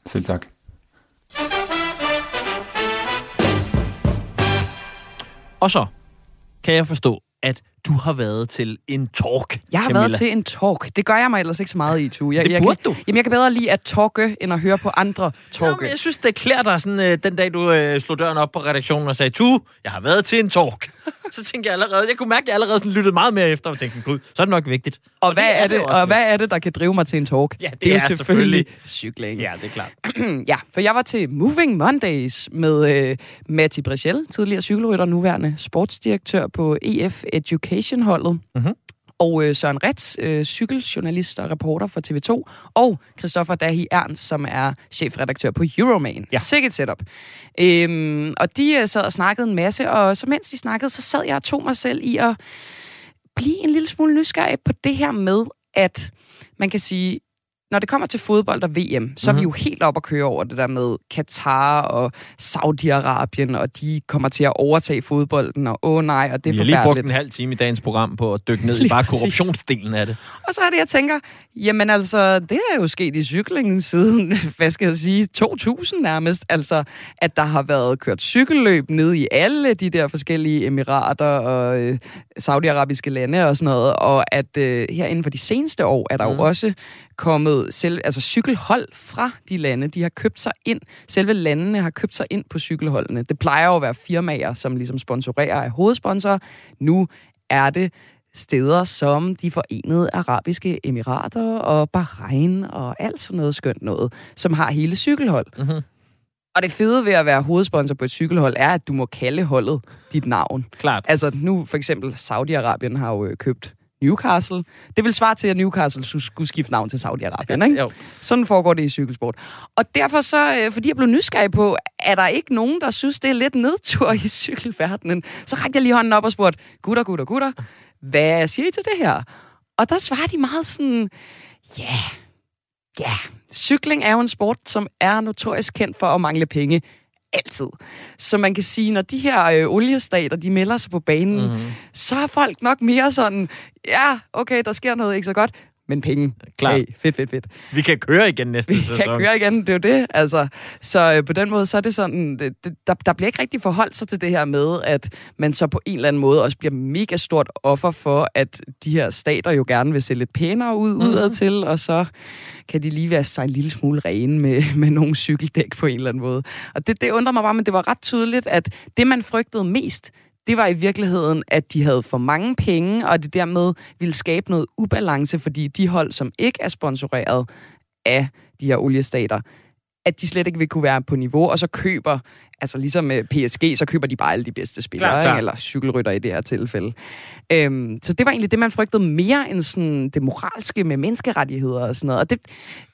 Selv tak. Og så kan jeg forstå, at du har været til en talk, Jeg har Camilla. været til en talk. Det gør jeg mig ellers ikke så meget i, Tu. Jeg, Det jeg, burde kan, du. Jamen, jeg kan bedre lide at talke, end at høre på andre talke. Jamen, jeg synes, det klæder dig sådan, øh, den dag, du øh, slog døren op på redaktionen og sagde, Tu, jeg har været til en talk. så tænkte jeg allerede, jeg kunne mærke, at jeg allerede sådan lyttede meget mere efter, og tænkte, gud, så er det nok vigtigt. Og, hvad, det er det, og hvad er det, der kan drive mig til en talk? Ja, det, det er jo er selvfølgelig cykling. Ja, det er klart. ja, for jeg var til Moving Mondays med øh, Matti Brechel, tidligere cykelrytter, nuværende sportsdirektør på EF Education-holdet. Mm-hmm. Og øh, Søren Retz, øh, cykeljournalist og reporter for TV2. Og Christoffer Dahi Ernst, som er chefredaktør på Euroman. Ja. Sikkert setup. Øhm, og de øh, sad og snakkede en masse, og så mens de snakkede, så sad jeg og tog mig selv i at blive en lille smule nysgerrig på det her med, at man kan sige, når det kommer til fodbold og VM, så mm-hmm. er vi jo helt op at køre over det der med Katar og Saudi-Arabien, og de kommer til at overtage fodbolden, og åh nej, og det er Vi har lige brugt en halv time i dagens program på at dykke ned i bare præcis. korruptionsdelen af det. Og så er det, jeg tænker, jamen altså, det er jo sket i cyklingen siden, hvad skal jeg sige, 2000 nærmest. Altså, at der har været kørt cykelløb ned i alle de der forskellige emirater og øh, saudiarabiske lande og sådan noget. Og at øh, her inden for de seneste år er der mm. jo også kommet selv, altså cykelhold fra de lande. De har købt sig ind. Selve landene har købt sig ind på cykelholdene. Det plejer jo at være firmaer, som ligesom sponsorerer af hovedsponsorer. Nu er det steder som de forenede arabiske emirater og Bahrain og alt sådan noget skønt noget, som har hele cykelhold. Mm-hmm. Og det fede ved at være hovedsponsor på et cykelhold er, at du må kalde holdet dit navn. Klart. Altså nu for eksempel Saudi-Arabien har jo øh, købt Newcastle. Det vil svare til, at Newcastle skulle skifte navn til Saudi-Arabien, ikke? Jo. Sådan foregår det i cykelsport. Og derfor så, øh, fordi jeg blev nysgerrig på, er der ikke nogen, der synes, det er lidt nedtur i cykelverdenen, så rakte jeg lige hånden op og spurgte, gutter, gutter, gutter, hvad siger I til det her? Og der svarer de meget sådan, ja, yeah, ja, yeah. cykling er jo en sport, som er notorisk kendt for at mangle penge altid. Så man kan sige, når de her øh, oliestater, de melder sig på banen, mm-hmm. så er folk nok mere sådan, ja, okay, der sker noget ikke så godt, men penge. Klart. Hey, fedt, fedt, fedt. Vi kan køre igen næste Vi sæson. kan køre igen, det er jo det. Altså, så øh, på den måde, så er det sådan, det, det, der, der bliver ikke rigtig forholdt sig til det her med, at man så på en eller anden måde også bliver mega stort offer for, at de her stater jo gerne vil se lidt pænere ud mm-hmm. udad til, og så kan de lige være sig en lille smule rene med, med nogle cykeldæk på en eller anden måde. Og det, det undrer mig bare, men det var ret tydeligt, at det, man frygtede mest, det var i virkeligheden, at de havde for mange penge, og det dermed ville skabe noget ubalance, fordi de hold, som ikke er sponsoreret af de her oliestater, at de slet ikke vil kunne være på niveau, og så køber, altså ligesom med PSG, så køber de bare alle de bedste spillere, Klar, klar, eller cykelrytter i det her tilfælde. Øhm, så det var egentlig det, man frygtede mere end sådan det moralske med menneskerettigheder og sådan noget. Og det,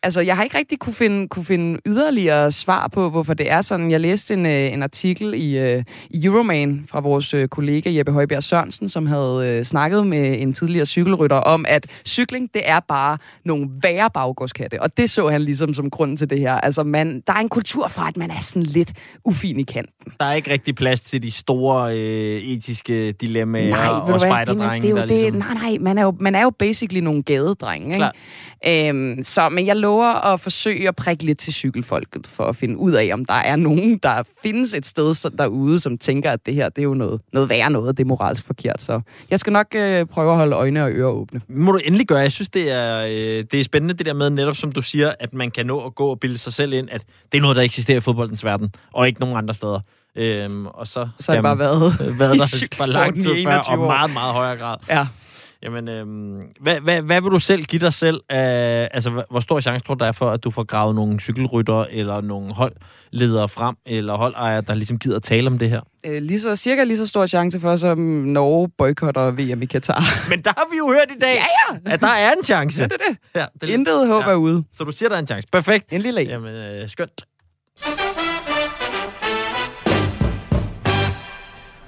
altså, jeg har ikke rigtig kunne finde, kunne finde yderligere svar på, hvorfor det er sådan. Jeg læste en, øh, en artikel i, øh, i Euroman fra vores øh, kollega Jeppe Højbjerg Sørensen, som havde øh, snakket med en tidligere cykelrytter om, at cykling, det er bare nogle værre baggårdskatte. Og det så han ligesom som grunden til det her. Altså, man, der er en kultur for, at man er sådan lidt ufin i kanten. Der er ikke rigtig plads til de store øh, etiske dilemmaer Nej, og spejderdrenge, er der det, ligesom... nej, nej, man er jo, man er jo basically nogle gadedrenge, Klart. ikke? Øhm, så, men jeg lover at forsøge at prikke lidt til cykelfolket, for at finde ud af, om der er nogen, der findes et sted derude, som tænker, at det her, det er jo noget, noget værre noget, det er moralsk forkert. Så jeg skal nok øh, prøve at holde øjne og ører åbne. Må du endelig gøre. Jeg synes, det er, øh, det er spændende, det der med netop, som du siger, at man kan nå at gå og bilde sig selv ind, at det er noget, der eksisterer i fodboldens verden, og ikke nogen andre steder. Øhm, og så, Så har det bare været øh, været der for lang tid før, 21 og meget, meget højere grad. Ja. Jamen, øhm, hvad, hvad, hvad vil du selv give dig selv? Af, altså, hvor- stor chance tror du, der er for, at du får gravet nogle cykelrytter, eller nogle holdledere frem, eller holdejere, der ligesom gider at tale om det her? Øh, lige så, cirka lige så stor chance for, som Norge boykotter VM i Katar. Men der har vi jo hørt i dag, ja, ja. at der er en chance. Ja, det er det. Ja, det er Intet håb er ude. Så du siger, der er en chance. Perfekt. En lille en. Jamen, øh, skønt.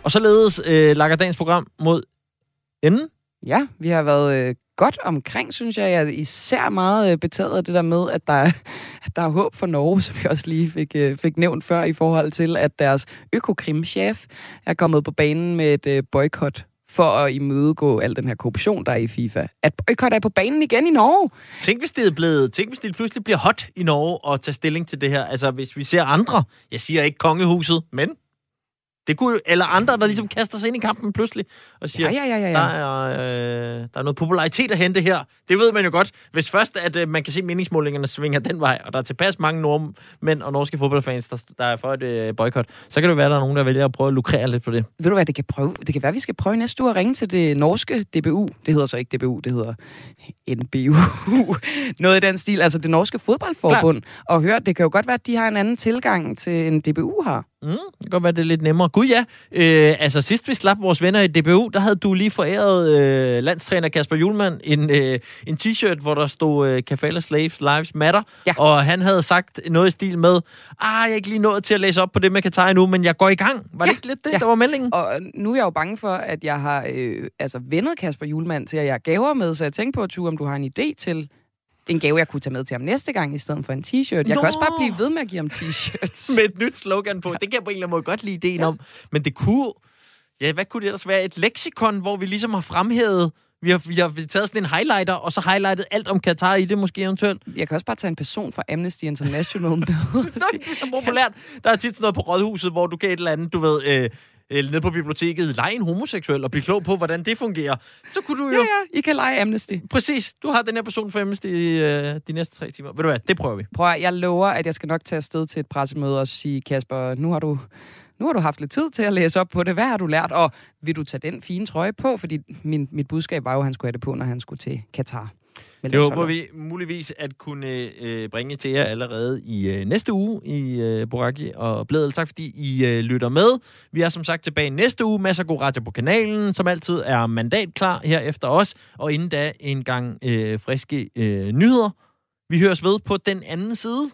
Og således øh, lakker dagens program mod enden. Ja, vi har været øh, godt omkring, synes jeg. Jeg er især meget øh, betaget af det der med, at der, er- at der er håb for Norge, som vi også lige fik, øh, fik nævnt før, i forhold til, at deres økokrim-chef er kommet på banen med et øh, boykot for at imødegå al den her korruption, der er i FIFA. At boykot er på banen igen i Norge. Tænk, hvis det er blevet, tænk, hvis det pludselig bliver hot i Norge at tage stilling til det her. Altså, hvis vi ser andre, jeg siger ikke kongehuset, men det kunne jo, eller andre, der ligesom kaster sig ind i kampen pludselig og siger, Ja, ja, ja, ja, ja. Der, er, øh, der er noget popularitet at hente her. Det ved man jo godt. Hvis først, at øh, man kan se meningsmålingerne svinger den vej, og der er tilpas mange nordmænd og norske fodboldfans, der, der er for et øh, boykot, så kan det være, at der er nogen, der vælger at prøve at lukrere lidt på det. Ved du hvad, det kan, prøve, det kan være, at vi skal prøve næste uge at ringe til det norske DBU. Det hedder så ikke DBU, det hedder NBU. Noget i den stil, altså det norske fodboldforbund. Klar. Og hør, det kan jo godt være, at de har en anden tilgang til en DBU har. Mm, det kan godt være, det er lidt nemmere. Gud ja, øh, altså sidst vi slap vores venner i DBU, der havde du lige foræret øh, landstræner Kasper Julemand en, øh, en t-shirt, hvor der stod øh, Kafala Slaves Lives Matter. Ja. Og han havde sagt noget i stil med, ah, jeg er ikke lige nået til at læse op på det med Katar endnu, men jeg går i gang. Var det ikke lidt det, Ja. der var meldingen? Og nu er jeg jo bange for, at jeg har øh, altså vendet Kasper Julemand til, at jeg gaver med, så jeg tænker på, at du, om du har en idé til en gave, jeg kunne tage med til ham næste gang, i stedet for en t-shirt. Jeg Nå! kan også bare blive ved med at give ham t-shirts. med et nyt slogan på. Det kan jeg på en eller anden måde godt lide ideen ja. om. Men det kunne... Ja, hvad kunne det ellers være? Et leksikon, hvor vi ligesom har fremhævet... Vi har, vi har taget sådan en highlighter, og så highlightet alt om Katar i det måske eventuelt. Jeg kan også bare tage en person fra Amnesty International med. Nå, det er så populært. Der er tit sådan noget på rådhuset, hvor du kan et eller andet, du ved, øh, øh, nede på biblioteket, lege en homoseksuel og blive klog på, hvordan det fungerer. Så kunne du jo... Ja, ja, I kan lege Amnesty. Præcis. Du har den her person for Amnesty øh, de næste tre timer. Ved du hvad, det prøver vi. Prøv at, jeg lover, at jeg skal nok tage afsted til et pressemøde og sige, Kasper, nu har du... Nu har du haft lidt tid til at læse op på det. Hvad har du lært? Og vil du tage den fine trøje på? Fordi min, mit budskab var jo, at han skulle have det på, når han skulle til Katar. Det håber vi muligvis at kunne øh, bringe til jer allerede i øh, næste uge i øh, Boraki og Blædel. Tak fordi I øh, lytter med. Vi er som sagt tilbage næste uge. Masser af god radio på kanalen, som altid er mandatklar her efter os. Og inden da en gang øh, friske øh, nyheder. Vi høres ved på den anden side.